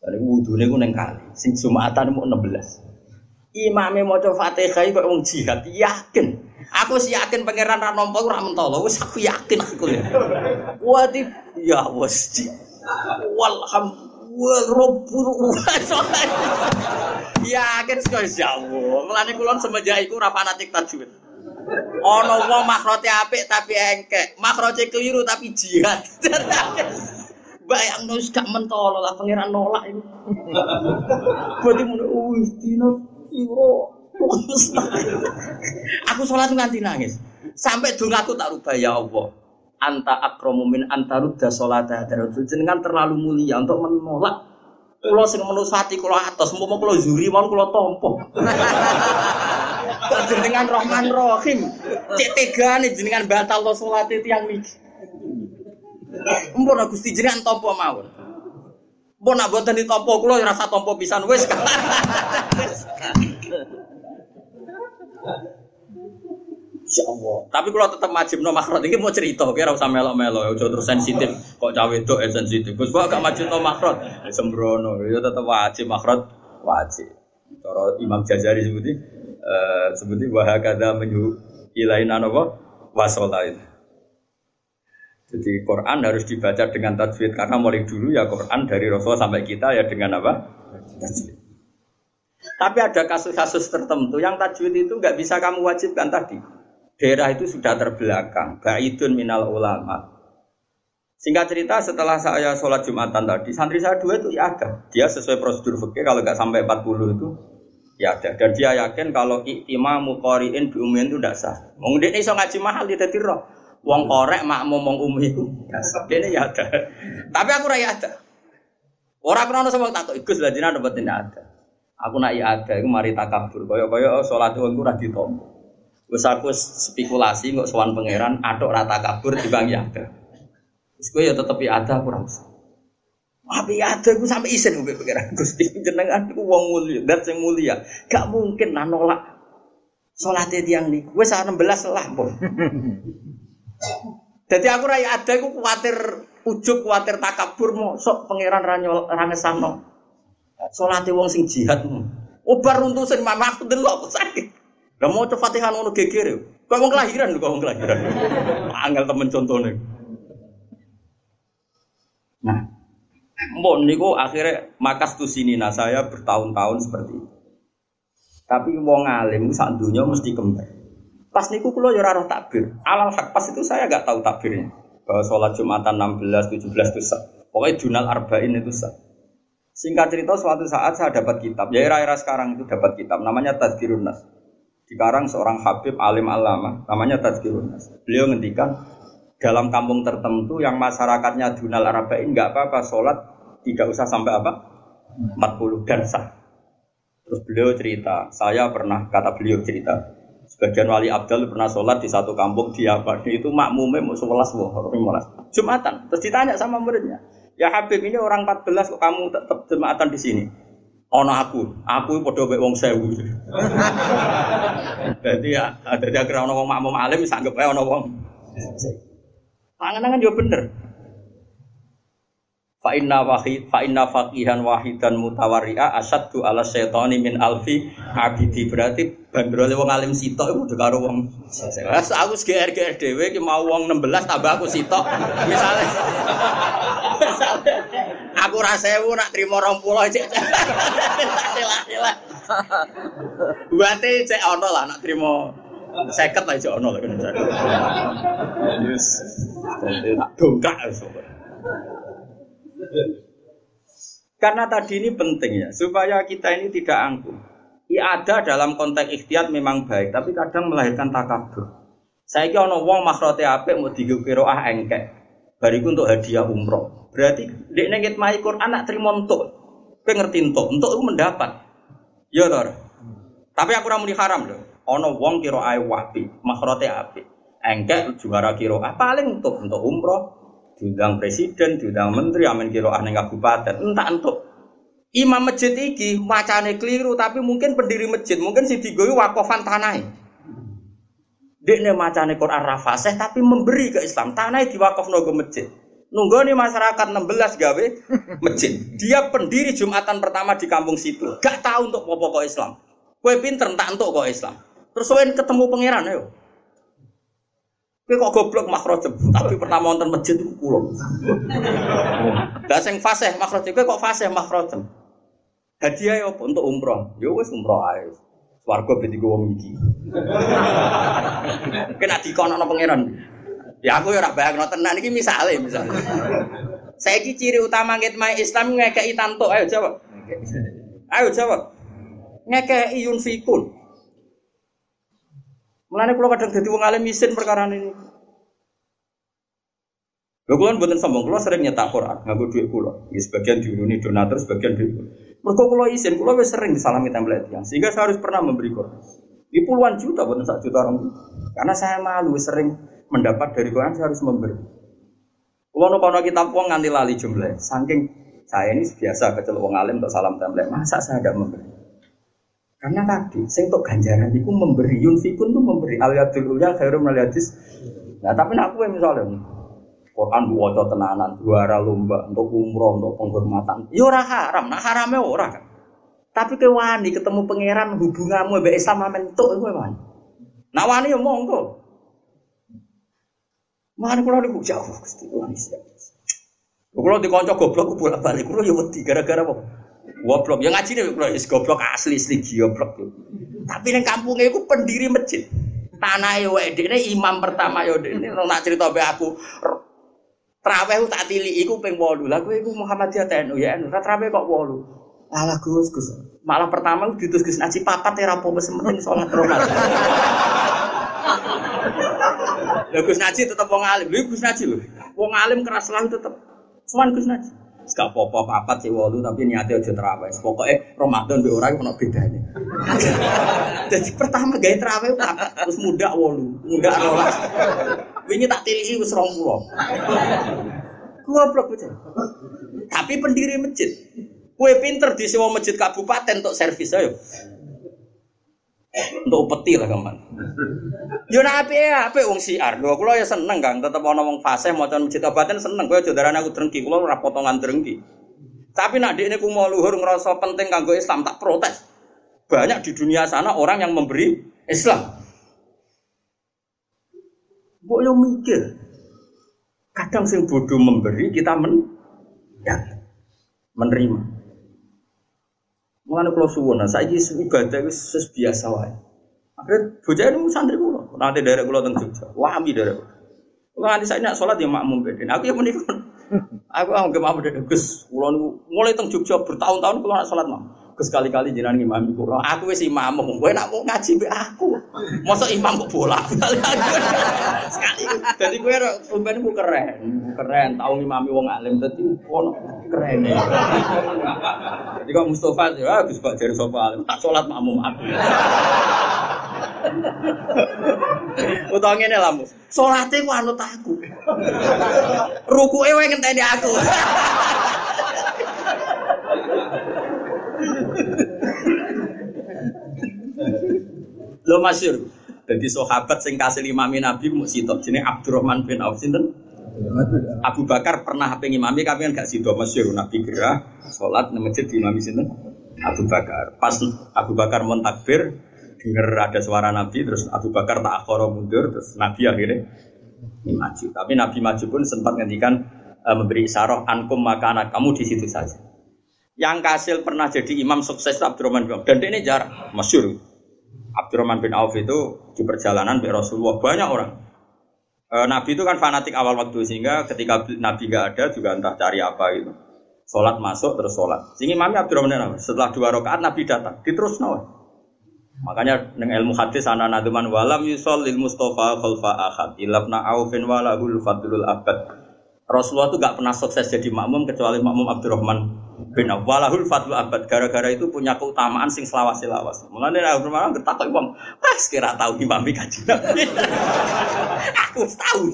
[SPEAKER 1] Dan wudune ku neng kali. Sing Jumatan mau 16. Imame maca Fatihah kok wong jihad, yakin. Aku sih yakin pangeran ra nampa ora mentolo, wis aku yakin aku ya. Wadi ya wis. Walhamdulillah rabbul Yakin sekali jawu. Mulane kula semenjak iku ora fanatik tajwid. Ana wong makrote apik tapi engkek, makrote keliru tapi jihad. Bayang nus gak mentolo lah pangeran nolak itu. Berarti mun wis dino piro aku sholat nganti nangis. Sampai dulu aku tak rubah ya Allah. Anta akromu min anta rudda sholat Jenengan terlalu mulia untuk menolak Kulo sing menusati kulo atas, mau kulo zuri, mau kulo tompo. jenengan Rahman Rahim, cek tega nih jenengan batal lo sholat itu yang niki. Mpun Gusti jenengan tompo mawon. Mpun nak buatan di tompo kulo rasa tompo pisan wes. Ya Allah. Tapi kalau tetap wajib no makhrot ini mau cerita, kira usah melo-melo, ya terus sensitif. Kok cawe itu eh sensitif. Gus gak wajib no makhrot, ya sembrono. Ya tetap wajib makhrot, wajib. Cara Imam Jazari sebuti, uh, sebuti wahakada menyu ilain anowo wasolain. Jadi Quran harus dibaca dengan tajwid karena mulai dulu ya Quran dari Rasul sampai kita ya dengan apa? Tajwid. Tapi ada kasus-kasus tertentu yang tajwid itu nggak bisa kamu wajibkan tadi. Daerah itu sudah terbelakang, baidun minal ulama. Singkat cerita setelah saya sholat Jumatan tadi, santri saya dua itu ya ada. Dia sesuai prosedur fikih kalau nggak sampai 40 itu ya ada. Dan dia yakin kalau imam muqoriin bi umumin itu tidak sah. Wong ini so ngaji mahal di dadi roh. Wong korek mak ngomong umi itu. Dia ya ada. Tapi aku raya ada. Orang krono sama tak ikut lah dapat tidak ada. Aku nak ada, aku mari takabur. Koyo oh, sholat itu ora ditompo. Wes aku spekulasi nggak sowan pangeran, aduk rata kabur di bang ada. Terus gue ya tetep ada aku rasa. Tapi ada gue sampai isen gue pangeran Gusti jenengan aku wong mulia, dat sing mulia. Gak mungkin lah nolak tiang nih. Gue saat 16 lah pun. Jadi aku raya ada, aku khawatir ujuk, khawatir takabur mau sok pangeran ranyol rangesano. Salate wong sing jihad. Obar runtusin mama aku delok sakit. Lah mau coba Fatihah ngono geger. Kok wong kelahiran lho kok wong kelahiran. Angel temen contone. Nah, Mbok niku akhirnya makas sini nah saya bertahun-tahun seperti itu. Tapi wong alim sak dunia mesti kembali. Pas niku kula ya ora takbir. Alal hak pas itu saya gak tahu takbirnya. Bahwa sholat Jumatan 16, 17 itu sah. Pokoknya Junal Arba'in itu sah. Singkat cerita suatu saat saya dapat kitab, ya era-era sekarang itu dapat kitab, namanya Tazkirun Nas. Sekarang seorang Habib alim alama, namanya Tazkirun Nas. Beliau ngendikan dalam kampung tertentu yang masyarakatnya dunal arba'in nggak apa-apa sholat tidak usah sampai apa 40 dan sah. Terus beliau cerita, saya pernah kata beliau cerita, sebagian wali abdal pernah sholat di satu kampung di apa itu makmumnya mau sebelas lima Jumatan. Terus ditanya sama muridnya, ya Habib ini orang 14 kok kamu tetap jumatan di sini? Ono aku, aku podo mbek wong sewu. Jadi ya, dadi akhirnya ono wong makmum alim sanggep ae ono wong. Panganan kan yo bener. Fa inna wahid fa inna faqihan wahidan mutawarri'a asyaddu ala syaitani min alfi abidi. Berarti bandrole wong alim sitok iku udah karo wong. Wes aku GR GR dhewe ki mau wong 16 tambah aku sitok. Misale aku ra 1000 nak trimo 20 cek sila-sila Buate cek ono lah nak trimo seket aja ono lah kan. Yes. Dongkak karena tadi ini penting ya, supaya kita ini tidak angkuh. Ya ada dalam konteks ikhtiar memang baik, tapi kadang melahirkan takabur. Saya kira ono wong makhrote apik mau digukiro ah engkek. Bariku untuk hadiah umroh. Berarti dek nengit mai Quran anak terima untuk. Kowe untuk, untuk itu mendapat. Ya toh. Tapi aku ora muni haram loh. Ono wong kira ae wapi, makhrote apik. Engkek juara kira ah paling untuk untuk umroh, diundang presiden, diundang menteri, amin kiro aneh kabupaten, entah entuk. Imam masjid iki wacane keliru, tapi mungkin pendiri masjid, mungkin si digowi wakofan tanah. Dekne macane Quran rafaseh tapi memberi ke Islam. Tanah diwakaf nogo masjid. Nunggu nih masyarakat 16 gawe masjid. Dia pendiri Jumatan pertama di kampung situ. Gak tahu untuk pokok Islam. Kue pinter tak untuk kok Islam. Terus ketemu pangeran ayo. Kowe kok goblok makrojem, tapi pertama wonten masjid itu kula. Lah sing fasih makrojem kowe kok fasih makrojem. Hadiah apa untuk umroh? Ya wis umroh ae. Swarga ben digo wong iki. Kena dikono pangeran. Ya aku ya ora bayangno tenan iki misale misale. Saiki ciri utama ngitmai Islam ngekeki tantuk ayo jawab. Ayo jawab. Ngekeki yunfikun. Mulane kula kadang dadi wong alim isin perkara ini. Lho kula mboten sombong, kula sering nyetak Quran, nganggo dhuwit kula. Ya sebagian diuruni donatur, sebagian dhuwit. Mergo kula isin, kula wis sering disalami template yang sehingga saya harus pernah memberi Quran. Di puluhan juta, bukan satu juta orang. Karena saya malu sering mendapat dari Quran, saya harus memberi. Kalau nu kono kitab wong nganti lali jumlah, saking saya ini biasa kecil wong alim untuk salam template, masa saya tidak memberi? Karena tadi, sing untuk ganjaran itu memberi yunfikun itu memberi aliyatul ulya khairum aliyadis. Nah tapi nak aku misalnya Quran waca tenanan, juara lomba untuk umroh, untuk penghormatan. Ya ora haram, nah haramnya ora kan. Tapi ke wani ketemu pangeran hubunganmu mbek Islam mentuk kowe wani. Nah wani ya monggo. Mana kula niku jauh Gusti wani siap. Kula dikonco goblok bolak-balik kula ya wedi gara-gara apa? Goblok, ya ngaji nih goblok, is goblok asli asli goblok. Tapi yang kampungnya itu pendiri masjid. Tanah yo ini imam pertama yo ini nak cerita be aku. Traweh tak tili iku ping 8. Lah kowe iku Muhammadiyah TNU ya, ora traweh kok 8. Alah Gus, Gus. Malah pertama diutus Gus ngaji papat ya rapo wis penting Gus Naji tetep wong alim. Gus lho. Wong alim keras lah tetep. Cuman Gus Naji. Gak apa-apa papat sih walu tapi niatnya aja terawih. Pokoknya Ramadan be orang kena bedanya. Jadi pertama gaya terawih papat terus muda walu, muda rolas. Ini tak tili wis rong pulau. Goblok aja. Tapi pendiri masjid. Kue pinter di sewa masjid kabupaten untuk servis ayo untuk peti lah kaman. Yo nak api ya api wong siar. Lho kula ya seneng Kang, tetep ana wong fase maca masjid obaten seneng. Kowe aja darane aku drengki, kula ora potongan drengki. Tapi nak dekne ku mau luhur ngerasa penting kanggo Islam tak protes. Banyak di dunia sana orang yang memberi Islam. Yo mikir. Kadang sing bodoh memberi kita men ya, menerima. Mengenai kalau suwon, nah saya ibadah itu ses biasa wae. Akhirnya bocah itu santri kulo, nanti dari kulo tentang Jogja, wami dari kulo. Kalau nanti saya nak sholat ya makmum beden, aku yang menikah. Aku anggap mau dari Gus, kulo mulai tentang Jogja bertahun-tahun kulo nak sholat mam. Gus sekali-kali jenengan imam kula. Aku wis imam, kowe nak mau ngaji mbek aku. Mosok imam kok bola. Sekali. Dadi kowe sampeyan ku keren. Keren tau ngimami wong alim dadi ono keren. Jadi kok Mustafa ya Gus kok jare sapa alim. Tak salat makmum aku. Utawa ngene lah, Mus. Salate ku anut aku. Rukuke wae ngenteni aku. Lo masyur. Jadi sahabat sing kasih imami Nabi mau sitok jenenge Abdurrahman bin Auf sinten? Abu Bakar pernah pengen imami kami kan gak sido masyur Nabi gerah salat nang masjid di imami sinten? Abu Bakar. Pas Abu Bakar mentakbir dengar ada suara Nabi terus Abu Bakar tak akhoro mundur terus Nabi akhirnya maju. Tapi Nabi maju pun sempat ngendikan e, memberi isyarat ankum maka anak kamu di situ saja. Yang kasil pernah jadi imam sukses Abdurrahman bin Auf dan ini jarang masyur. Abdurrahman bin Auf itu di perjalanan di Rasulullah banyak orang. E, Nabi itu kan fanatik awal waktu sehingga ketika Nabi nggak ada juga entah cari apa itu. Sholat masuk terus sholat. Sehingga Imam Abdurrahman bin Auf setelah dua rakaat Nabi datang diterus nawa. Makanya dengan ilmu hadis ana naduman walam yusol lil Mustafa khalfa ahad ilabna aufin walahul fadlul abad. Rasulullah itu gak pernah sukses jadi makmum kecuali makmum Abdurrahman bin Auf. Walahul fadlul abad. Gara-gara itu punya keutamaan sing selawas-selawas. Mulane Abdurrahman bertakwa wong, pas kira tahu imami kaji. Aku tahu.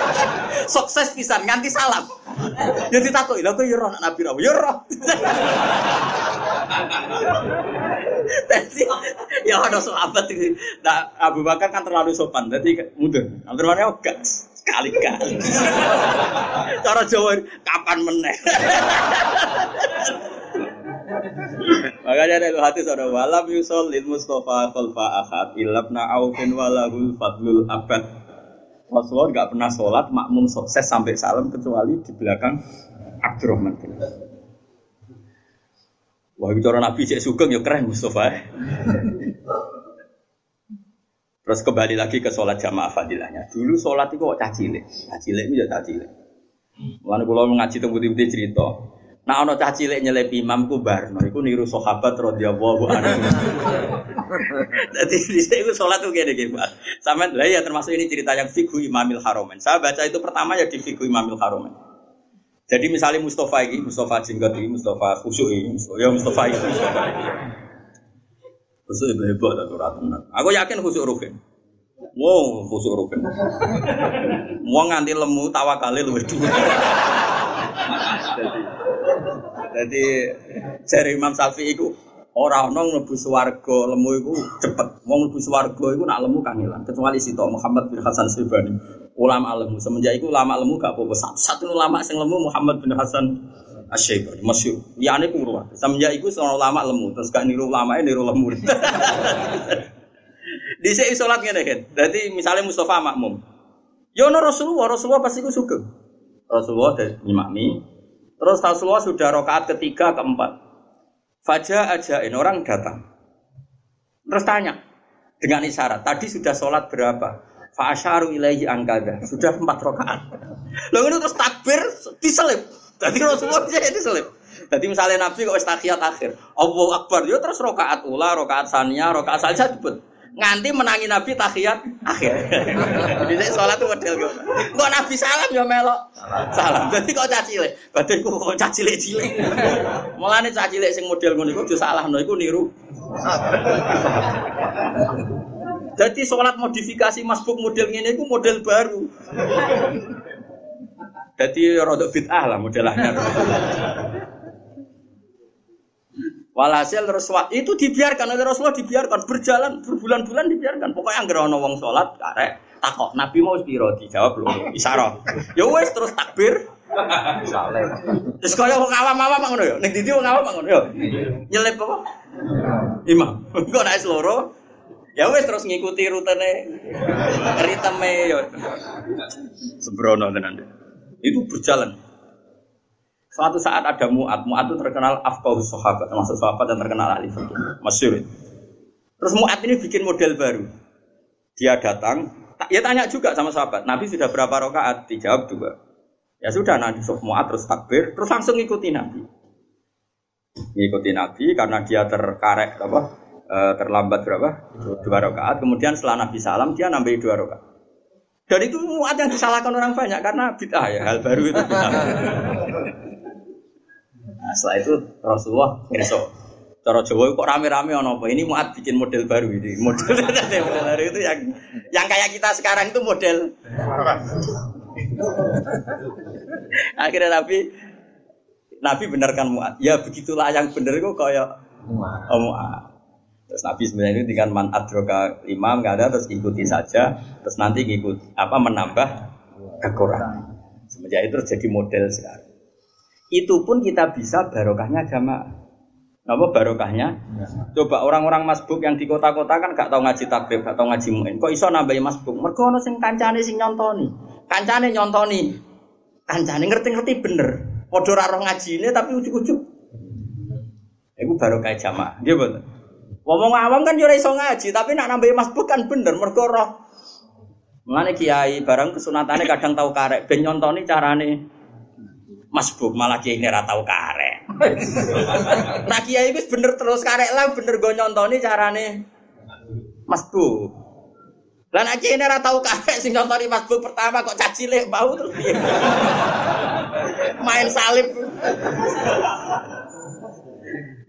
[SPEAKER 1] sukses pisan nganti salam. Ya ditakoki, lha kok ya roh Nabi ra. Ya roh. Jadi ya ada sahabat itu. Nah, Abu Bakar kan terlalu sopan, jadi mundur. Abdurrahman ya enggak sekali-kali. Cara Jawa kapan meneh. Makanya ada hati saudara walam yusol lil Mustafa khalfa ahad ilabna aufin walahul fadlul abad. Rasulullah nggak pernah sholat makmum sukses sampai salam kecuali di belakang Abdurrahman bin Wah, bicara Nabi cek sugeng ya keren Mustafa. Terus kembali lagi ke sholat jamaah fadilahnya. Dulu sholat itu kok cacile, cacile itu ya cacile. Lalu kalau mengaji tunggu tiba cerita, Nah ono cah cilik nyelip imam ku barno iku niru sahabat radhiyallahu anhu. Dadi di itu salat tuh gede gitu. Sampai lah ya termasuk ini cerita yang figu Imamil Haromen. Saya baca itu pertama ya di figu Imamil Haromen. Jadi misalnya Mustafa ini, Mustafa Jenggot ini, Mustafa Khusyuk ini, ya Mustafa ini, Mustafa ini. Khusyuk itu ratunan. Aku yakin Khusyuk Rukin. Wow, Khusyuk Rukin. Mau nganti lemu tawakalnya lu dulu. Jadi jari Imam Syafi'i itu orang nong mlebu swarga lemu iku cepet. Wong mlebu swarga iku nak lemu kangelan. Kecuali Sito Muhammad bin Hasan Sibani. Ulama lemu. Semenjak iku ulama lemu gak apa-apa. Satu ulama sing lemu Muhammad bin Hasan Asy-Syaibani masyhur. Liyane ku ruwah. Semenjak iku sono ulama lemu terus gak niru ulama niru lemu. Di sini sholat ngene kan. Jadi misalnya Mustafa makmum. Ya ono Rasulullah, Rasulullah pasti ku sugeng. Rasulullah dan imami. Terus Rasulullah sudah rokaat ketiga, keempat. Fajar aja ini orang datang. Terus tanya dengan isyarat. Tadi sudah sholat berapa? Fa'asharu ilaihi angkada. Sudah empat rokaat. Lalu terus takbir diselip. Jadi Rasulullah jadi diselip. Jadi misalnya Nabi kok istakiyat akhir. Allah Akbar. Yo terus rokaat ula, rokaat sania, rokaat saja disebut nganti menangi Nabi tahiyat akhir. Jadi sholat itu model gue. Kok Nabi salam ya melok salam. Jadi kok caci le, badanku kok caci le cilik. Mulane caci le sing model ngono iku salah no iku niru. Jadi sholat modifikasi masbuk model ini itu model baru. Jadi rodok bid'ah lah modelnya. Walhasil Rasulullah itu dibiarkan oleh Rasulullah dibiarkan berjalan berbulan-bulan dibiarkan. Pokoknya yang ana wong salat karek takok Nabi mau piro dijawab lho isyarat. Ya wes terus takbir. Saleh. Terus kaya wong awam-awam ngono ya. Ning didi wong awam ngono ya. Nyelip apa? Imam. Kok nek loro Ya wes terus ngikuti rutene ritme ya. Sembrono tenan. Itu berjalan. Suatu saat ada Mu'ad, Mu'ad itu terkenal afqahus sahabat, termasuk sahabat yang terkenal ahli fikih, masyhur. Terus Mu'ad ini bikin model baru. Dia datang, ya tanya juga sama sahabat, Nabi sudah berapa rakaat? Dijawab dua. Ya sudah, nanti Mu'ad terus takbir, terus langsung ikuti Nabi. Ngikuti Nabi karena dia terkarek apa? eh, terlambat berapa? Dua rakaat. Kemudian setelah Nabi salam dia nambahi dua rakaat. Dan itu muat yang disalahkan orang banyak karena bid'ah ya hal baru itu bid'ah. Nah, setelah itu Rasulullah ngerso. Cara Jawa kok rame-rame ono apa? Ini muat bikin model baru ini. Model, model baru itu yang yang kayak kita sekarang itu model. Akhirnya Nabi Nabi benarkan muat. Ya begitulah yang benar kok kayak oh, muat. Terus Nabi sebenarnya itu dengan man adroka imam nggak ada terus ikuti saja terus nanti ikut apa menambah kekurangan. Semenjak itu terjadi model sekarang. Itu pun kita bisa barokahnya jamaah. Apa barokahnya? Coba orang-orang masbuk yang di kota-kota kan gak tahu ngaji takrib, gak tahu ngaji muin. Kok iso nambahi masbuk? Mergo ono sing kancane sing nyontoni. Kancane nyontoni. Kancane ngerti-ngerti bener. Padha ora roh ngajine tapi ujuk-ujuk. Iku barokah jamaah. Nggih betul. Ngomong awam kan yo ora iso ngaji, tapi nak nambahi masbuk kan bener mergo roh. Mulane kiai barang kesunatane kadang tahu karek ben nyontoni carane masbuk malah kiai ini ora tau karek. nah kiai wis bener terus karek lah bener go nyontoni carane masbuk. Lah nek kiai ora tau karek sing nyontoni masbuk pertama kok caci lek bau terus piye? Main salib.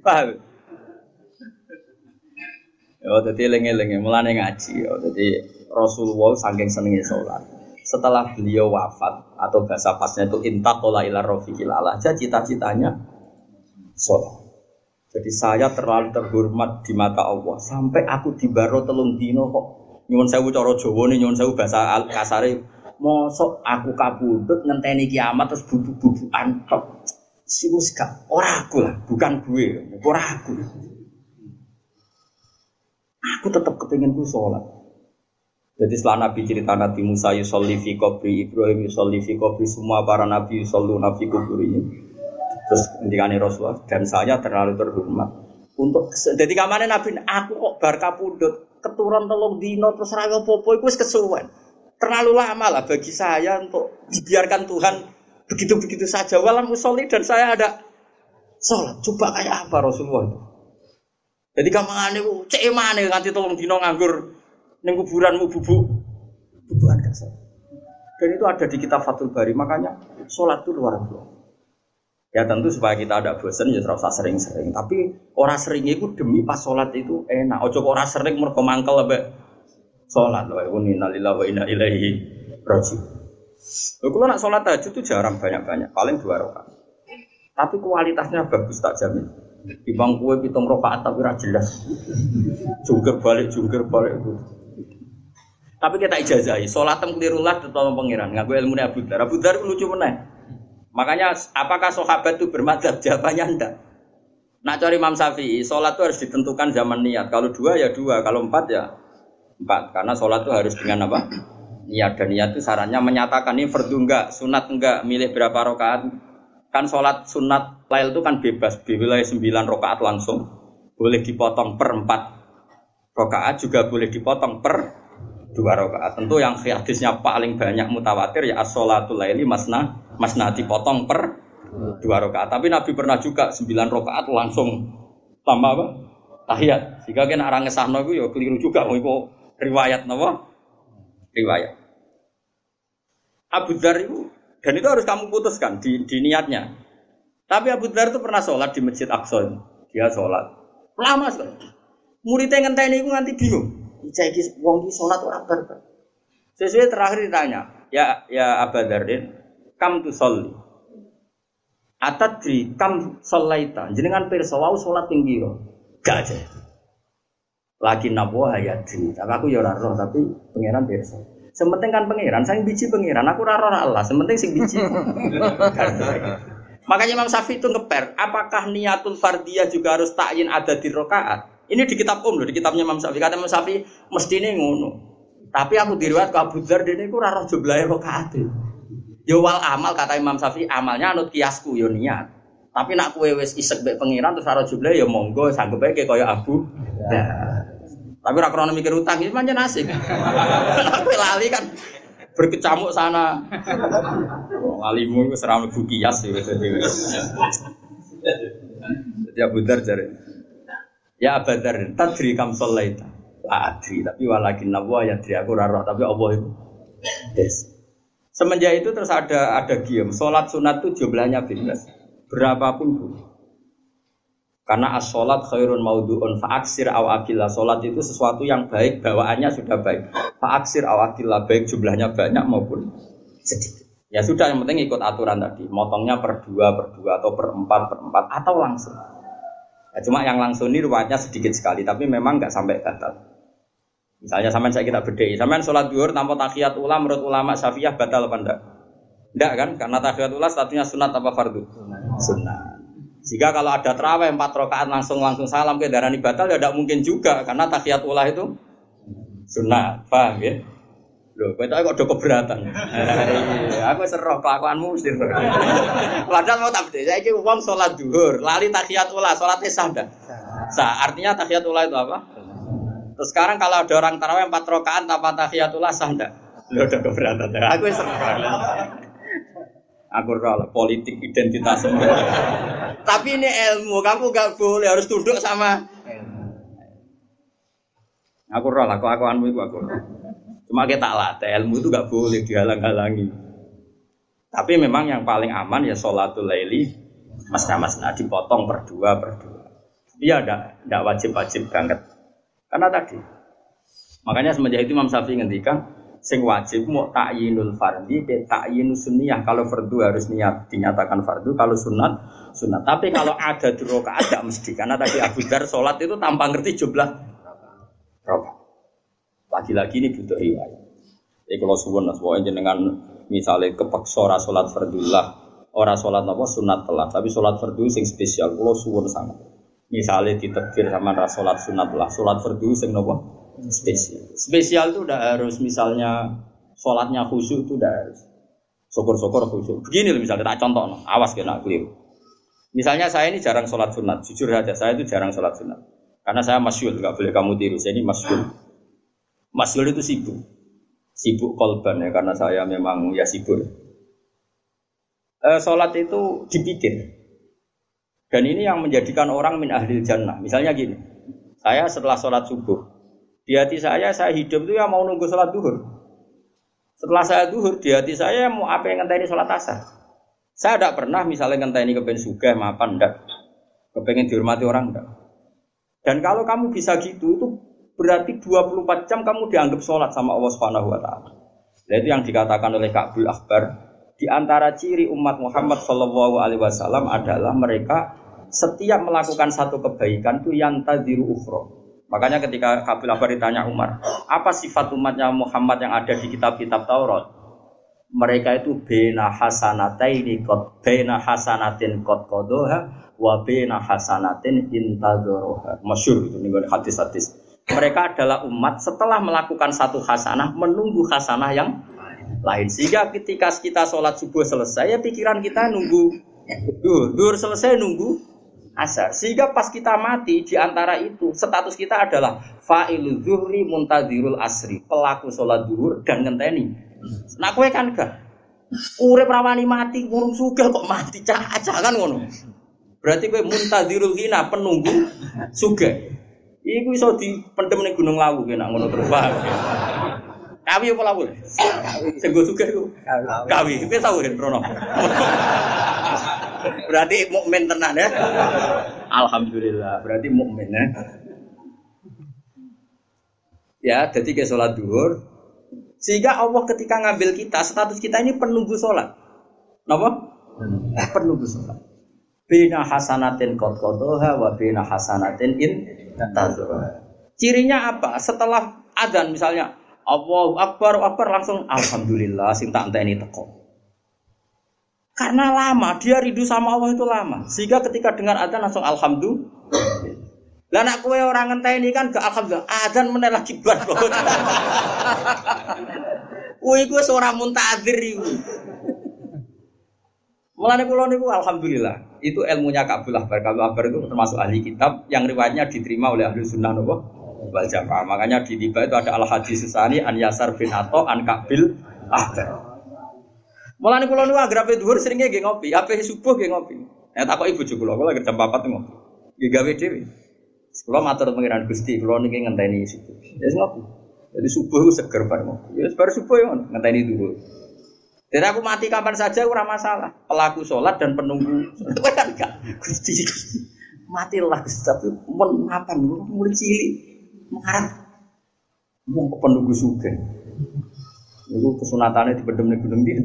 [SPEAKER 1] Paham? Ya, jadi lengi-lengi mulane ngaji. Ya, jadi Rasulullah saking senengnya sholat. Setelah beliau wafat atau bahasa pasnya itu intakola ila rofiqil aja cita-citanya sholat. Jadi saya terlalu terhormat di mata Allah sampai aku dibaro telung dino kok nyuwun sewu cara Jawa nih nyuwun sewu bahasa kasare mosok aku kabudut ngenteni kiamat terus bubuk-bubukan tok. Si gak ora aku lah, bukan gue, ora aku. Aku tetap kepingin gue sholat. Jadi setelah Nabi cerita Nabi Musa yusolli fi kubri, Ibrahim yusolli fi kubri, semua para Nabi yusollu nabi kubri Terus ngendikane Rasulullah dan saya terlalu terhormat untuk jadi kamane Nabi aku kok bar kapundhut keturun telung dino terus ra popo wis kesuwen. Terlalu lama lah bagi saya untuk dibiarkan Tuhan begitu-begitu saja walam musolli dan saya ada sholat. Coba kayak apa Rasulullah itu? Jadi kamane ku cek emane nganti telung dino nganggur ning kuburanmu bubuk bubukan gak Dan itu ada di kitab Fathul Bari, makanya sholat itu luar biasa. Ya tentu supaya kita ada bosan ya terus sering-sering. Tapi orang sering itu demi pas sholat itu enak. Ojo orang sering mereka mangkel lebih sholat. Wa inna lillahi wa inna ilaihi rajiun. Kalau nak sholat aja itu jarang banyak-banyak, paling dua rakaat. Tapi kualitasnya bagus tak jamin. Di bang kue pitung rakaat tapi ra jelas. Jungkir balik, jungkir balik itu. Tapi kita ijazahi, sholat tem keliru lah tetap pangeran. Nggak gue ilmu Abu Dar. Abu Dar lucu mana? Makanya apakah sahabat itu bermadzhab? Jawabannya enggak. Nak cari Imam Syafi'i, sholat itu harus ditentukan zaman niat. Kalau dua ya dua, kalau empat ya empat. Karena sholat itu harus dengan apa? Niat dan niat itu sarannya menyatakan ini fardu enggak, sunat enggak, milih berapa rakaat. Kan sholat sunat lail itu kan bebas, di wilayah sembilan rakaat langsung. Boleh dipotong per empat rakaat juga boleh dipotong per dua rakaat. Tentu yang hadisnya paling banyak mutawatir ya as-sholatul laili masna Mas Nadi potong per dua rakaat. Tapi Nabi pernah juga sembilan rakaat langsung tambah apa? Tahiyat. Sehingga kan orang ngesahno itu ya keliru juga. Mau itu riwayat apa? Riwayat. Abu Dhar itu dan itu harus kamu putuskan di, di niatnya. Tapi Abu Dhar itu pernah sholat di Masjid Aqsa. Dia sholat lama sekali. Muridnya ngenteni itu nanti bingung. Iki wong iki sholat ora barbar. Sesuai terakhir ditanya, ya ya Abu Dharin, kam tu soli. Atadri kam solaita. Jenengan pirsa wau salat ping Gak aja. Lagi nabo hayati. Tapi aku ya ora roh tapi pangeran pirsa. Sementing kan pangeran, saya biji pangeran. Aku ora roh Allah. Sementing sing biji. Makanya Imam Syafi'i itu ngeper, apakah niatul fardiyah juga harus takyin ada di rokaat? Ini di kitab Om loh, di kitabnya Imam Syafi'i. Kata Imam Syafi'i, mesti ini ngono. Tapi aku diriwat ke Abu Dhar, ini aku raro jumlahnya rokaat. Yo wal amal kata Imam Syafi'i amalnya anut kiasku yo niat. Tapi nak kue wes isek be pengiran terus harus jumlah yo monggo sanggup aja kayak Abu. Ya. Tapi rak krono mikir utang ini macam asik. Aku lali kan berkecamuk sana. Oh, alimu seram buku kias ya. Jadi Abu Dar jare. Ya Abu Dar, tadri kam sholaita. La adri, tapi walakin nawa ya adri aku raro, tapi Allah itu. Des. Semenjak itu terus ada ada gium. Sholat sunat itu jumlahnya bebas. Berapapun bu. Karena as-sholat khairun maudhu'un fa'aksir aw akillah. Sholat itu sesuatu yang baik, bawaannya sudah baik. Fa'aksir aw akillah, baik jumlahnya banyak maupun sedikit. Ya sudah, yang penting ikut aturan tadi. Motongnya per dua, per dua, atau per empat, per empat, atau langsung. Ya, cuma yang langsung ini ruwetnya sedikit sekali, tapi memang nggak sampai batal. Misalnya sampean saya kita beda, sampean sholat duhur tanpa tahiyat ulah menurut ulama syafi'iyah batal apa enggak? Enggak kan? Karena tahiyat ulah statusnya sunat apa fardu? Sunat. Jika kalau ada terawih empat rakaat langsung langsung salam ke darah batal ya tidak mungkin juga karena tahiyat ulah itu sunat, paham ya? Loh, kowe kok udah keberatan. Iya, aku seroh kelakuanmu mesti. Padahal mau tak beda. Saiki wong sholat duhur, lali tahiyat ulah, sholatnya sah dah. Sah. Artinya tahiyat ulah itu apa? Terus sekarang kalau ada orang tarawih empat rakaat tanpa tahiyatullah sah enggak? Lo udah keberatan. Aku serah. Aku rela politik identitas. Tapi ini ilmu, kamu gak boleh harus tunduk sama Aku roh lah, aku anmu itu aku Cuma kita latih, ilmu itu gak boleh dihalang-halangi. Tapi memang yang paling aman ya sholatul laili mas-mas nah dipotong berdua berdua. Iya, tidak wajib-wajib banget. Karena tadi, makanya semenjak itu Imam Syafi'i ngendikan, sing wajib mau takyinul fardi be takyinus sunniyah. Kalau fardu harus niat dinyatakan fardu kalau sunat sunat. Tapi kalau ada di rokaat tidak mesti. Karena tadi Abu Dar sholat itu tanpa ngerti jumlah rokaat lagi-lagi ini butuh riwayat. Jadi kalau suwun pokoknya dengan misalnya kepeksa ora sholat fardullah ora sholat apa sunat telat tapi sholat fardu sing spesial kalau suwun sangat. Misalnya ditekir sama sholat sunat lah, sholat fardu sing nopo spesial. Spesial itu udah harus misalnya sholatnya khusyuk itu udah harus. Syukur-syukur khusyuk. Begini loh misalnya tak contoh, no. awas kena keliru. Misalnya saya ini jarang sholat sunat, jujur aja saya itu jarang sholat sunat. Karena saya masyul, nggak boleh kamu tiru. Saya ini masyul. Masyul itu sibuk, sibuk kolban ya karena saya memang ya sibuk. E, sholat itu dipikir, dan ini yang menjadikan orang min ahli jannah. Misalnya gini, saya setelah sholat subuh, di hati saya, saya hidup itu ya mau nunggu sholat duhur. Setelah saya duhur, di hati saya mau apa yang ngenteni sholat asar. Saya tidak pernah misalnya ngenteni kepengen suga, mapan, enggak. Kepengen dihormati orang, enggak. Dan kalau kamu bisa gitu, itu berarti 24 jam kamu dianggap sholat sama Allah Subhanahu wa Ta'ala. Nah, itu yang dikatakan oleh Ka'bul Akbar. Di antara ciri umat Muhammad Shallallahu Alaihi Wasallam adalah mereka setiap melakukan satu kebaikan itu yang tadiru ukhro. Makanya ketika Kabil Abar ditanya Umar, apa sifat umatnya Muhammad yang ada di kitab-kitab Taurat? Mereka itu bena hasanataini kot bena hasanatin kot kodoha wa bena hasanatin intadoroha. Masyur itu nih hadis-hadis. Mereka adalah umat setelah melakukan satu hasanah menunggu hasanah yang lain. Sehingga ketika kita sholat subuh selesai, ya pikiran kita nunggu dur, dur selesai nunggu asar. Sehingga pas kita mati di antara itu status kita adalah fa'ilu zuhri muntadirul asri, pelaku sholat duhur dan ngenteni. Nah kue kan gak urip rawani mati ngurung suga kok mati cah kan ngono. Berarti kue muntadirul hina penunggu suga. Iku iso dipendem ning Gunung Lawu kena ngono terus paham. Kawi apa lawu? Sing go sugih iku. Kawi. Wis tau kan Prono. Berarti mukmin tenan ya. Alhamdulillah, berarti mukmin ya. Ya, jadi ke sholat duhur. Sehingga Allah ketika ngambil kita, status kita ini penunggu sholat. Kenapa? Eh, penunggu sholat. Bina hasanatin kot kotoha wa bina hasanatin in Cirinya apa? Setelah adzan misalnya Allahu Akbar, Akbar langsung Alhamdulillah sing tak ini teko. Karena lama, dia rindu sama Allah itu lama. Sehingga ketika dengar adzan langsung alhamdulillah. Lah nak kue orang ini kan gak alhamdulillah, adzan meneh lagi bar. Kuwi gue seorang muntadir iku. Mulane kula niku alhamdulillah, itu ilmunya Kabul Akbar. Kabul Akbar itu termasuk ahli kitab yang riwayatnya diterima oleh ahli sunnah nopo wal jamaah. Makanya di tiba itu ada al hadis susani an Yasar bin Ato an Kabil Akbar. Mulane kula nu agrape dhuwur seringe nggih ngopi, ape subuh nggih ngopi. Nek takok ibu juga kula, kula jam 4 ngopi. Ya gawe dhewe. Kula matur pengiran Gusti, kula niki ngenteni subuh. Ya ngopi. Jadi subuh itu seger bareng. Ya baru subuh ya ngenteni dulu. Dan aku mati kapan saja ora masalah. Pelaku sholat dan penunggu. kan enggak. Gusti, Gusti. Matilah Gusti, tapi men mapan mulai cilik. Mengarang. Mau penunggu suge. Itu kesunatannya di bedem gunung dia.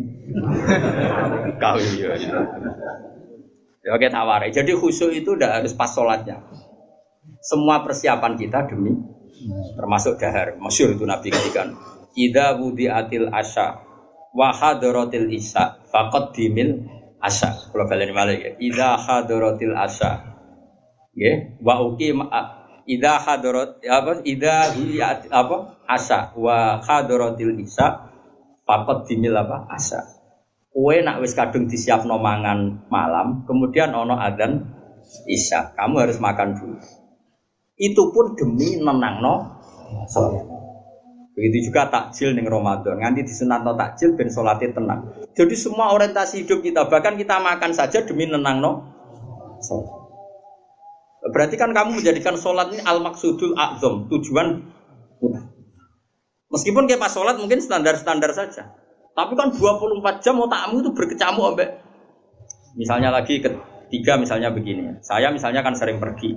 [SPEAKER 1] Kau iya. Ya oke tawar. Jadi khusyuk itu udah harus pas sholatnya. Semua persiapan kita demi termasuk dahar. Masyur itu Nabi ketikan. Ida atil asya wa hadaratil isya faqad dimil asya. Kalau kalian malah ya. Ida hadaratil asya. Ya, wa uqim ida hadarat apa ida apa asya wa hadaratil isya faqad dimil apa asya. Kue nak wis kadung disiapno mangan malam, kemudian ono adan isya. Kamu harus makan dulu. Itu pun demi nenangno sholat. Begitu juga takjil ning Ramadan. Nganti disunatno takjil ben sholatnya tenang. Jadi semua orientasi hidup kita, bahkan kita makan saja demi nenangno sholat. Berarti kan kamu menjadikan sholat ini al maksudul azam, tujuan Meskipun kayak pas sholat mungkin standar-standar saja. Tapi kan 24 jam otakmu itu berkecamuk ambek misalnya lagi ketiga misalnya begini. Saya misalnya kan sering pergi.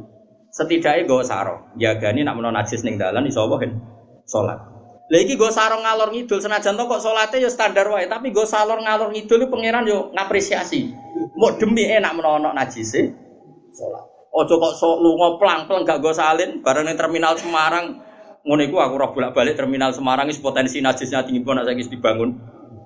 [SPEAKER 1] Setidaknya gue sarong, jagani nak menon najis ning dalan iso apa salat. Lagi gue sarong ngalor ngidul senajan to kok salate ya standar wae, tapi gue salor ngalor ngidul pangeran yo ngapresiasi. Mau demi enak menono najis e salat. Ojo kok sok lunga plang-plang gak gue salin bareng ning terminal Semarang ngono iku aku ora bolak-balik terminal Semarang wis potensi najisnya tinggi pun saiki dibangun.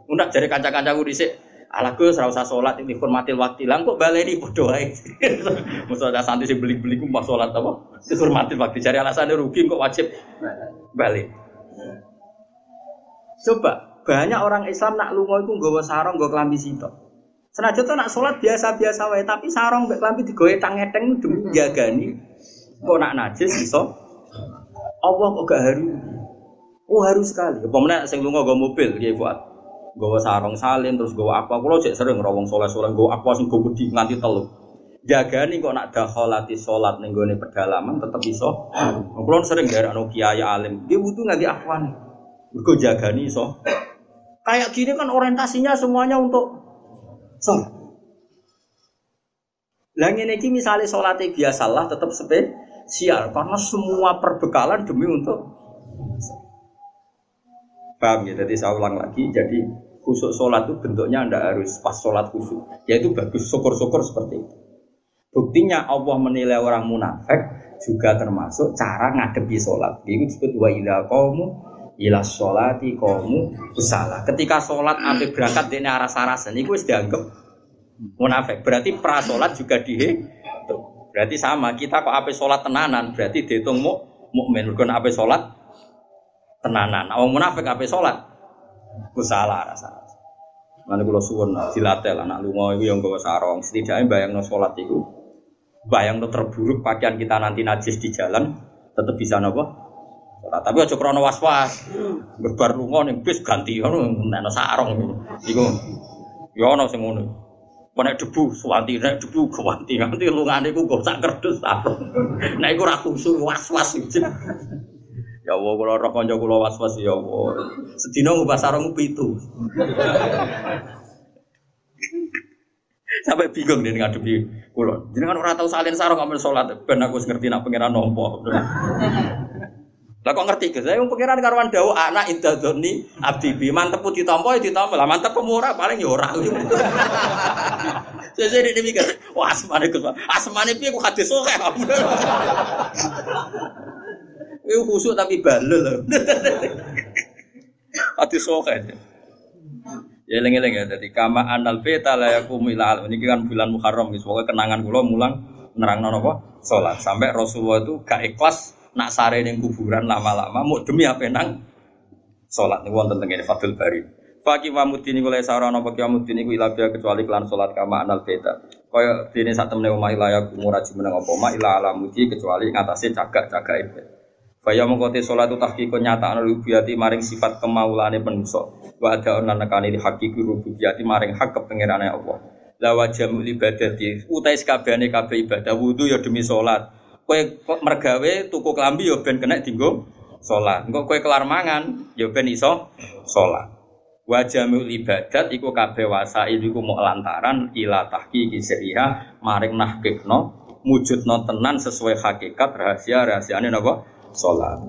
[SPEAKER 1] Unak jari kanca-kancaku dhisik Ala Gus ora usah salat ini hormatil waktu. Lah kok baleni padha wae. Mosok ada santri sing beli-beli ku mbah salat apa? Hormatil waktu. Cari alasannya rugi kok wajib balik. Coba banyak orang Islam nak lunga iku nggawa sarong nggawa klambi sitok. Senajan tuh nak sholat biasa-biasa wae, tapi sarong mbek klambi digowe tang-eteng demi jagani. Kok nak najis iso? Allah kok gak haru? Oh haru sekali. Meneh sing lunga nggawa mobil nggih buat Gawa sarung salin terus gawa apa kulo cek sering rawong soleh-soleh gawa apa sing gawa wedi nganti telu. nih kok nak dakhalati salat ning gone pedalaman tetep iso. Kulo sering anu kiai alim, dia butuh nggak afwan. Mergo jagani iso. Kayak gini kan orientasinya semuanya untuk sholat. Ngene iki misale salate biasalah tetap spesial karena semua perbekalan demi untuk Paham ya? Jadi saya ulang lagi. Jadi khusus sholat itu bentuknya anda harus pas sholat khusus. Yaitu bagus syukur-syukur seperti itu. Buktinya Allah menilai orang munafik juga termasuk cara ngadepi sholat. Itu disebut wa ila kaumu ila sholati kaumu usala. Ketika sholat ambil berangkat dari arah sarasan, itu dianggap munafik. Berarti pra sholat juga dihitung. Berarti sama kita kok ape sholat tenanan berarti dihitung mu mukmin. Bukan ape sholat tenanan. Awang munafik apa sholat? Ku salah rasa. Mana kalau suwon dilatih lah, anak lungo itu yang bawa sarong. Setidaknya bayang no sholat itu, bayang no terburuk pakaian kita nanti najis di jalan, tetap bisa nopo. Sholat. Tapi aja krono was was, berbar lungo nih bis ganti, no sarong. Iku, ya ono sing ngono. Kena debu, suwanti, nek debu, kewanti, nanti lungane ku sak kerdus sarong. Nek iku ra was was. Ya Allah, kalau roh konco kulo was-was ya Allah. Sedina ngubah sarung pitu. Sampai bingung dia ngadepi. Jadi kan orang tahu salin sarung ambil sholat. Ben aku ngerti nak pangeran nompo. Lah kok ngerti guys? Saya pangeran karwan dawu anak intadoni abdi bi mantep putih tompo ya ditompo. Lah mantep pemurah paling ya ora. Saya jadi mikir, wah asmane Gus. Asmane piye ku hadis sok itu khusuk tapi balel. Hati sokan. Ya lengi-lengi ya. Jadi kama anal beta lah yakumu ila Ini kan bulan Muharram. Semoga kenangan kula mulang nerang apa? Sholat. Sampai Rasulullah itu gak ikhlas nak sare ning kuburan lama-lama mau demi apa nang sholat. Ini wonten tengene Fadil Bari. Faki mamudin iku lesa ora ana paki mamudin iku ila kecuali kelan salat kama anal beta. Kaya dene sak temne omah ila ya kumuraji meneng apa ma ila alamuji kecuali ngatasé cagak-cagak ibet. Faya mengkote sholat itu tahkikun nyata rububiyati maring sifat kemaulane penuso. Wa ada onan nekani di hakiki rububiyati maring hak kepengirane Allah. lawa jamu ibadati utai sekabehane kabeh ibadah wudu ya demi salat kowe mergawe tuku klambi ya ben kena dinggo salat engko kowe kelar mangan ya ben iso salat wa jamu ibadat iku kabeh wasail iku mok lantaran ila tahqiqi sirriha maring nahkikno mujudno tenan sesuai hakikat rahasia rahasiane napa? Salat